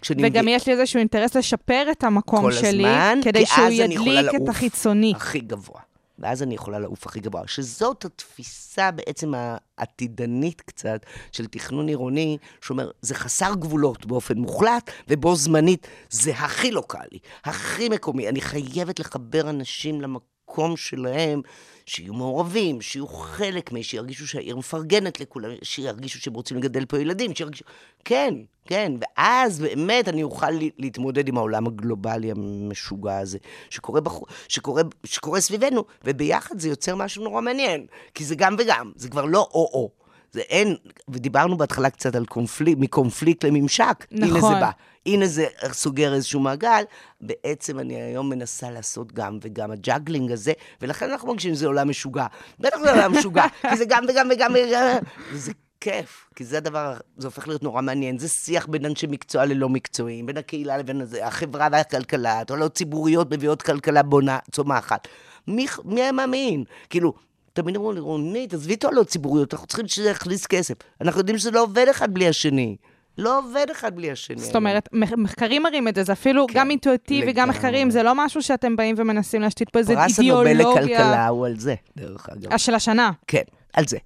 כשאני וגם מביא- יש לי איזשהו אינטרס לשפר את המקום שלי, הזמן, כדי שהוא ידליק את החיצוני. הכי גבוה. ואז אני יכולה לעוף הכי גבוה. שזאת התפיסה בעצם העתידנית קצת של תכנון עירוני, שאומר, זה חסר גבולות באופן מוחלט, ובו זמנית זה הכי לוקאלי, הכי מקומי. אני חייבת לחבר אנשים למקום שלהם, שיהיו מעורבים, שיהיו חלק מהם, שירגישו שהעיר מפרגנת לכולם, שירגישו שהם רוצים לגדל פה ילדים, שירגישו... כן, כן, ואז באמת אני אוכל להתמודד עם העולם הגלובלי המשוגע הזה, שקורה, בח... שקורה, שקורה סביבנו, וביחד זה יוצר משהו נורא מעניין, כי זה גם וגם, זה כבר לא או-או. זה אין, ודיברנו בהתחלה קצת על קונפליקט, מקונפליקט לממשק. הנה זה נכון. בא. הנה זה סוגר איזשהו מעגל. בעצם אני היום מנסה לעשות גם וגם, ה juggling הזה, ולכן אנחנו מרגישים שזה עולם משוגע. בטח זה עולם משוגע, כי זה גם וגם וגם וגם, וזה כיף, כי זה הדבר, זה הופך להיות נורא מעניין. זה שיח בין אנשי מקצוע ללא מקצועיים, בין הקהילה לבין הזה, החברה והכלכלה, תועלות ציבוריות מביאות כלכלה בונה, צומחת. מי, מי היה מאמין? כאילו, תמיד אמרו לי, רונית, עזבי תועלות ציבוריות, אנחנו צריכים שזה יכניס כסף. אנחנו יודעים שזה לא עובד אחד בלי השני. לא עובד אחד בלי השני. זאת אומרת, מח- מחקרים מראים את זה, זה אפילו כן, גם אינטואיטיבי, גם לגמרי. מחקרים, זה לא משהו שאתם באים ומנסים להשתית פה איזה פרס הנובל אידיאולוגיה. לכלכלה הוא על זה, דרך אגב. אה, של השנה. כן, על זה.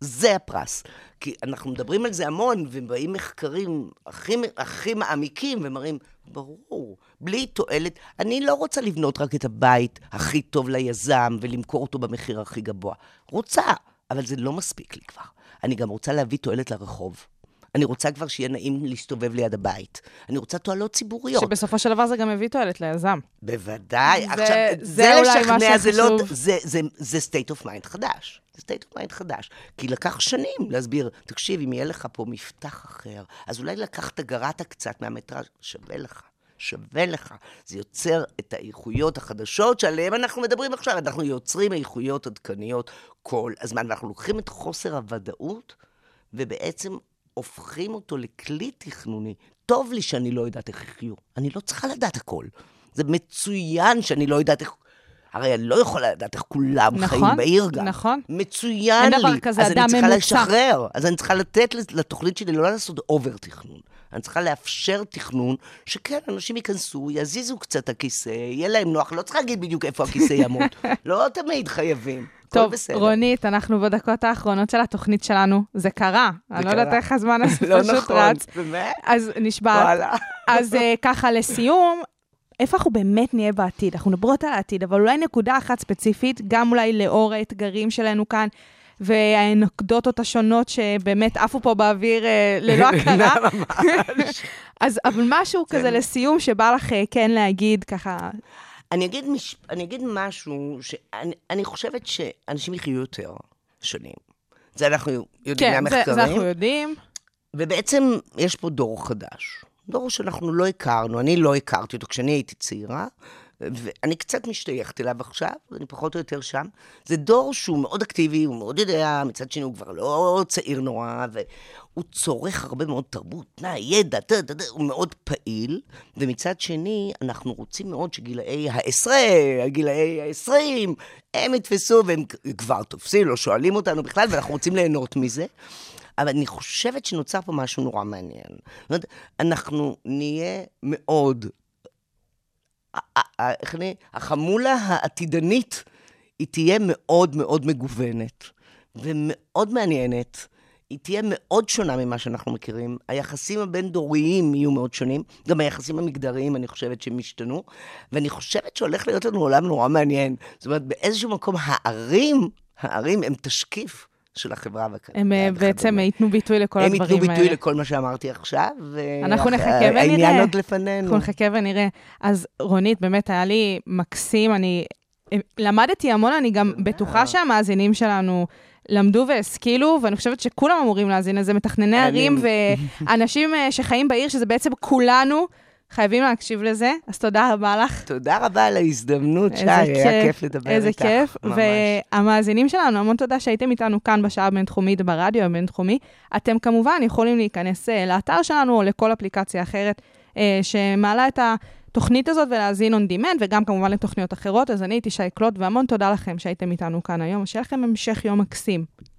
זה הפרס. כי אנחנו מדברים על זה המון, ובאים מחקרים הכי, הכי מעמיקים ומראים, ברור, בלי תועלת. אני לא רוצה לבנות רק את הבית הכי טוב ליזם ולמכור אותו במחיר הכי גבוה. רוצה, אבל זה לא מספיק לי כבר. אני גם רוצה להביא תועלת לרחוב. אני רוצה כבר שיהיה נעים להסתובב ליד הבית. אני רוצה תועלות ציבוריות. שבסופו של דבר זה גם מביא תועלת ליזם. בוודאי. זה- עכשיו, זה זה אולי לשכנע, זה לא... זה, זה, זה state of mind חדש. זה state of mind חדש. כי לקח שנים להסביר, תקשיב, אם יהיה לך פה מפתח אחר, אז אולי לקחת גרעת קצת מהמטראז', שווה לך. שווה לך. זה יוצר את האיכויות החדשות שעליהן אנחנו מדברים עכשיו. אנחנו יוצרים איכויות עדכניות כל הזמן, ואנחנו לוקחים את חוסר הוודאות, ובעצם הופכים אותו לכלי תכנוני. טוב לי שאני לא יודעת איך יחיו. אני לא צריכה לדעת הכל. זה מצוין שאני לא יודעת איך... הרי אני לא יכולה לדעת איך כולם נכון, חיים בעיר גם. נכון. מצוין אין לי. דבר כזה אז אדם אני צריכה ממוצע. לשחרר. אז אני צריכה לתת לתוכנית שלי לא לעשות אובר תכנון. אני צריכה לאפשר תכנון, שכן, אנשים ייכנסו, יזיזו קצת הכיסא, יהיה להם נוח, לא צריך להגיד בדיוק איפה הכיסא יעמוד. לא תמיד חייבים. הכל טוב, בסדר. רונית, אנחנו בדקות האחרונות של התוכנית שלנו. זה קרה. אני לא יודעת קרה. איך הזמן הזה לא פשוט נכון, רץ. באמת? אז נשבעת. וואלה. אז אה, ככה, לסיום, איפה אנחנו באמת נהיה בעתיד? אנחנו מדברות על העתיד, אבל אולי נקודה אחת ספציפית, גם אולי לאור האתגרים שלנו כאן, והאנקדוטות השונות שבאמת עפו פה באוויר אה, ללא הכרה. אז, אבל משהו כזה לסיום שבא לך אה, כן להגיד ככה, אני אגיד, מש... אני אגיד משהו, שאני אני חושבת שאנשים יחיו יותר שנים. זה אנחנו יודעים כן, זה, מהמחקרים. זה אנחנו יודעים. ובעצם יש פה דור חדש. דור שאנחנו לא הכרנו, אני לא הכרתי אותו כשאני הייתי צעירה, ואני קצת משתייכת אליו עכשיו, אני פחות או יותר שם. זה דור שהוא מאוד אקטיבי, הוא מאוד יודע, מצד שני הוא כבר לא צעיר נורא, והוא צורך הרבה מאוד תרבות, פנאי, ידע, דה, דה, דה, הוא מאוד פעיל, ומצד שני, אנחנו רוצים מאוד שגילאי העשרה, הגילאי העשרים, הם יתפסו, והם כבר תופסים, לא שואלים אותנו בכלל, ואנחנו רוצים ליהנות מזה. אבל אני חושבת שנוצר פה משהו נורא מעניין. זאת אומרת, אנחנו נהיה מאוד, איך אני, החמולה העתידנית, היא תהיה מאוד מאוד מגוונת ומאוד מעניינת. היא תהיה מאוד שונה ממה שאנחנו מכירים. היחסים הבין-דוריים יהיו מאוד שונים. גם היחסים המגדריים, אני חושבת שהם ישתנו. ואני חושבת שהולך להיות לנו עולם נורא מעניין. זאת אומרת, באיזשהו מקום, הערים, הערים הם תשקיף של החברה והכלכלה. הם אה, בעצם וכדומה. ייתנו ביטוי לכל הם הדברים ייתנו האלה. ביטוי לכל מה שאמרתי עכשיו, אנחנו נחכה ונראה. העניין עוד לפנינו. אנחנו נחכה ונראה. אז רונית, באמת היה לי מקסים, אני אה, למדתי המון, אני גם בטוחה שהמאזינים שלנו למדו והשכילו, ואני חושבת שכולם אמורים להאזין לזה, מתכנני ערים ואנשים אה, שחיים בעיר, שזה בעצם כולנו. חייבים להקשיב לזה, אז תודה רבה לך. תודה רבה על ההזדמנות, שי, איזה היה כיף לדבר איזה איתך. כיף. ממש. והמאזינים שלנו, המון תודה שהייתם איתנו כאן בשעה הבינתחומית ברדיו הבינתחומי. אתם כמובן יכולים להיכנס אה, לאתר שלנו או לכל אפליקציה אחרת אה, שמעלה את התוכנית הזאת ולהאזין on demand, וגם כמובן לתוכניות אחרות. אז אני הייתי שי קלוט, והמון תודה לכם שהייתם איתנו כאן היום. שיהיה לכם המשך יום מקסים.